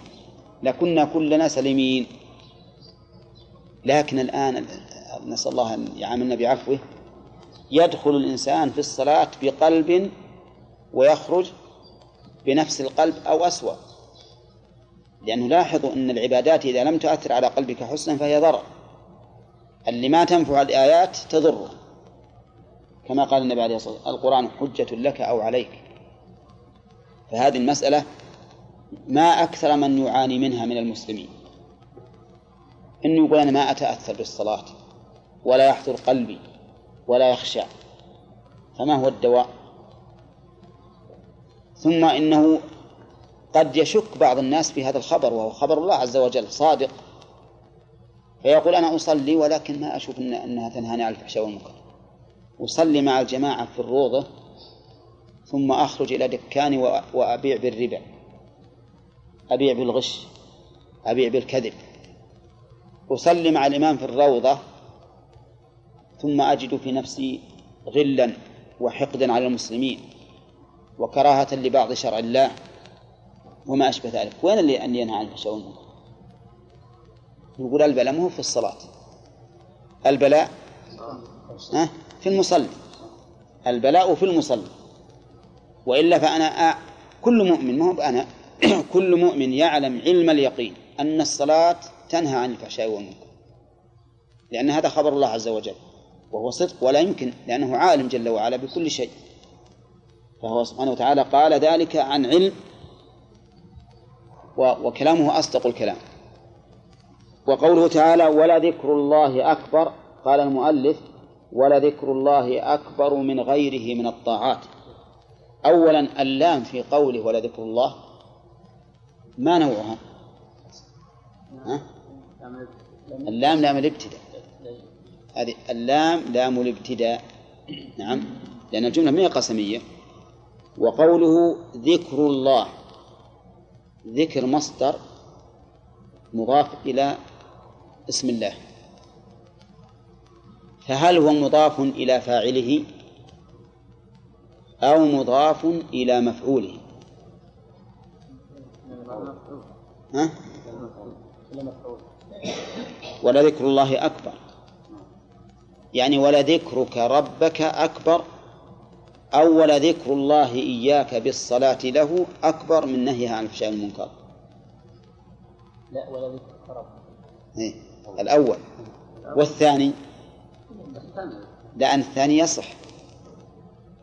S1: لكنا كلنا سليمين. لكن الآن نسأل الله أن يعاملنا بعفوه. يدخل الإنسان في الصلاة بقلب ويخرج بنفس القلب أو أسوأ. لأنه لاحظوا أن العبادات إذا لم تؤثر على قلبك حسنا فهي ضرر. اللي ما تنفع الآيات تضره كما قال النبي عليه الصلاة والسلام القرآن حجة لك أو عليك. فهذه المسألة ما أكثر من يعاني منها من المسلمين. إنه يقول أنا ما أتأثر بالصلاة ولا يحضر قلبي ولا يخشع فما هو الدواء؟ ثم إنه قد يشك بعض الناس في هذا الخبر وهو خبر الله عز وجل صادق. فيقول أنا أصلي ولكن ما أشوف إن أنها تنهاني عن الفحشاء والمنكر. أصلي مع الجماعة في الروضة ثم أخرج إلى دكاني وأبيع بالربا أبيع بالغش أبيع بالكذب. أصلي مع الإمام في الروضة ثم أجد في نفسي غلا وحقدا على المسلمين. وكراهة لبعض شرع الله وما أشبه ذلك. وين اللي أن ينهى عن الفحشاء والمنكر؟ يقول البلاء مو في الصلاة. البلاء ها؟ في المصلي. البلاء في المصلي. وإلا فأنا كل مؤمن ما هو أنا *clears throat* كل مؤمن يعلم علم اليقين أن الصلاة تنهى عن الفحشاء والمنكر. لأن هذا خبر الله عز وجل وهو صدق ولا يمكن لأنه عالم جل وعلا بكل شيء. فهو سبحانه وتعالى قال ذلك عن علم وكلامه أصدق الكلام. وقوله تعالى ولذكر الله أكبر قال المؤلف ولذكر الله أكبر من غيره من الطاعات. أولا اللام في قوله ولذكر الله ما نوعها؟ ها؟ اللام لام الابتداء. هذه اللام لام الابتداء. نعم لأن الجملة ما هي قسمية. وقوله ذكر الله. ذكر مصدر مضاف إلى اسم الله. فهل هو مضاف إلى فاعله أو مضاف إلى مفعوله؟ ها؟ ولذكر الله أكبر. يعني ولذكرك ربك أكبر أو ولذكر الله إياك بالصلاة له أكبر من نهيها عن الفحشاء والمنكر
S2: لا ولذكرك ربك
S1: إيه؟ الأول. والثاني؟ لأن الثاني يصح.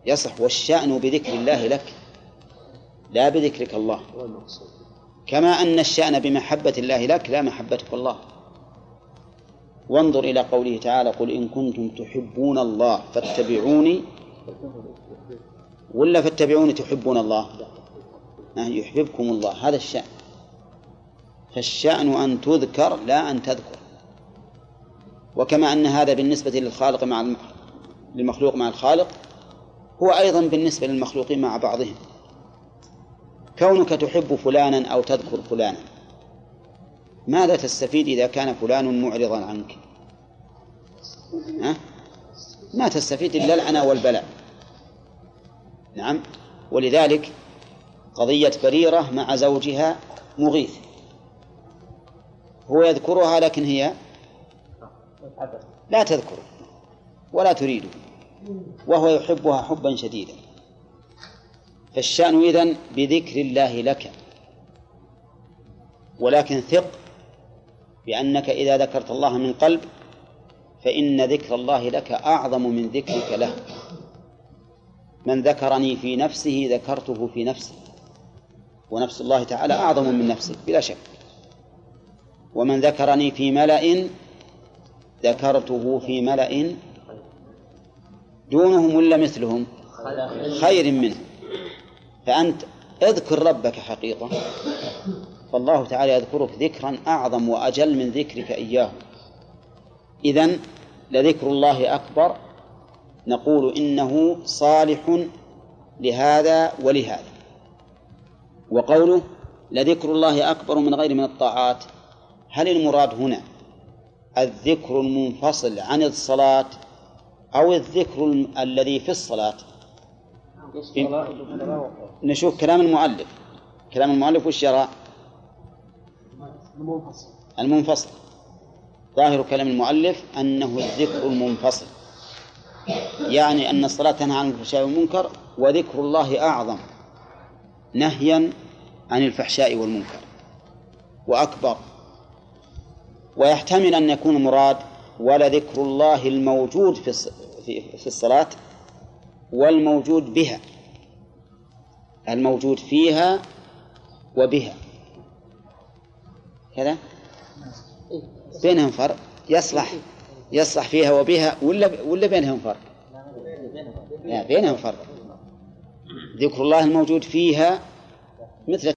S1: يصح. والشأن بذكر الله لك لا بذكرك الله. كما أن الشأن بمحبة الله لك لا محبتك الله. وانظر إلى قوله تعالى قل إن كنتم تحبون الله فاتبعوني ولا فاتبعوني تحبون الله؟ يحببكم الله. هذا الشأن. فالشأن أن تذكر لا أن تذكر. وكما أن هذا بالنسبة للخالق مع للمخلوق مع الخالق هو أيضا بالنسبة للمخلوقين مع بعضهم. كونك تحب فلانا أو تذكر فلانا. ماذا تستفيد إذا كان فلان معرضا عنك؟ ها؟ ما تستفيد إلا العنى والبلاء. نعم. ولذلك قضية بريرة مع زوجها مغيث. هو يذكرها لكن هي لا تذكره ولا تريده وهو يحبها حبا شديدا. فالشأن إذن بذكر الله لك. ولكن ثق بأنك إذا ذكرت الله من قلب فإن ذكر الله لك أعظم من ذكرك له. من ذكرني في نفسه ذكرته في نفسه. ونفس الله تعالى أعظم من نفسك بلا شك. ومن ذكرني في ملأ ذكرته في ملأ دونهم ولا مثلهم؟ خير منه. فأنت اذكر ربك حقيقة. فالله تعالى يذكرك ذكرا أعظم وأجل من ذكرك إياه. إذن لذكر الله أكبر نقول إنه صالح لهذا ولهذا. وقوله لذكر الله أكبر من غير من الطاعات هل المراد هنا الذكر المنفصل عن الصلاة أو الذكر الذي في الصلاة؟ نشوف كلام المؤلف. كلام المؤلف وش يرى؟ المنفصل. المنفصل. ظاهر كلام المؤلف أنه الذكر المنفصل. يعني أن الصلاة تنهى عن الفحشاء والمنكر وذكر الله أعظم نهيا عن الفحشاء والمنكر. وأكبر ويحتمل أن يكون المراد ولذكر الله الموجود في في الصلاة والموجود بها الموجود فيها وبها. كذا؟ بينهم فرق. يصلح. يصلح فيها وبها ولا ولا بينهم فرق؟ لا بينهم فرق ذكر الله الموجود فيها مثل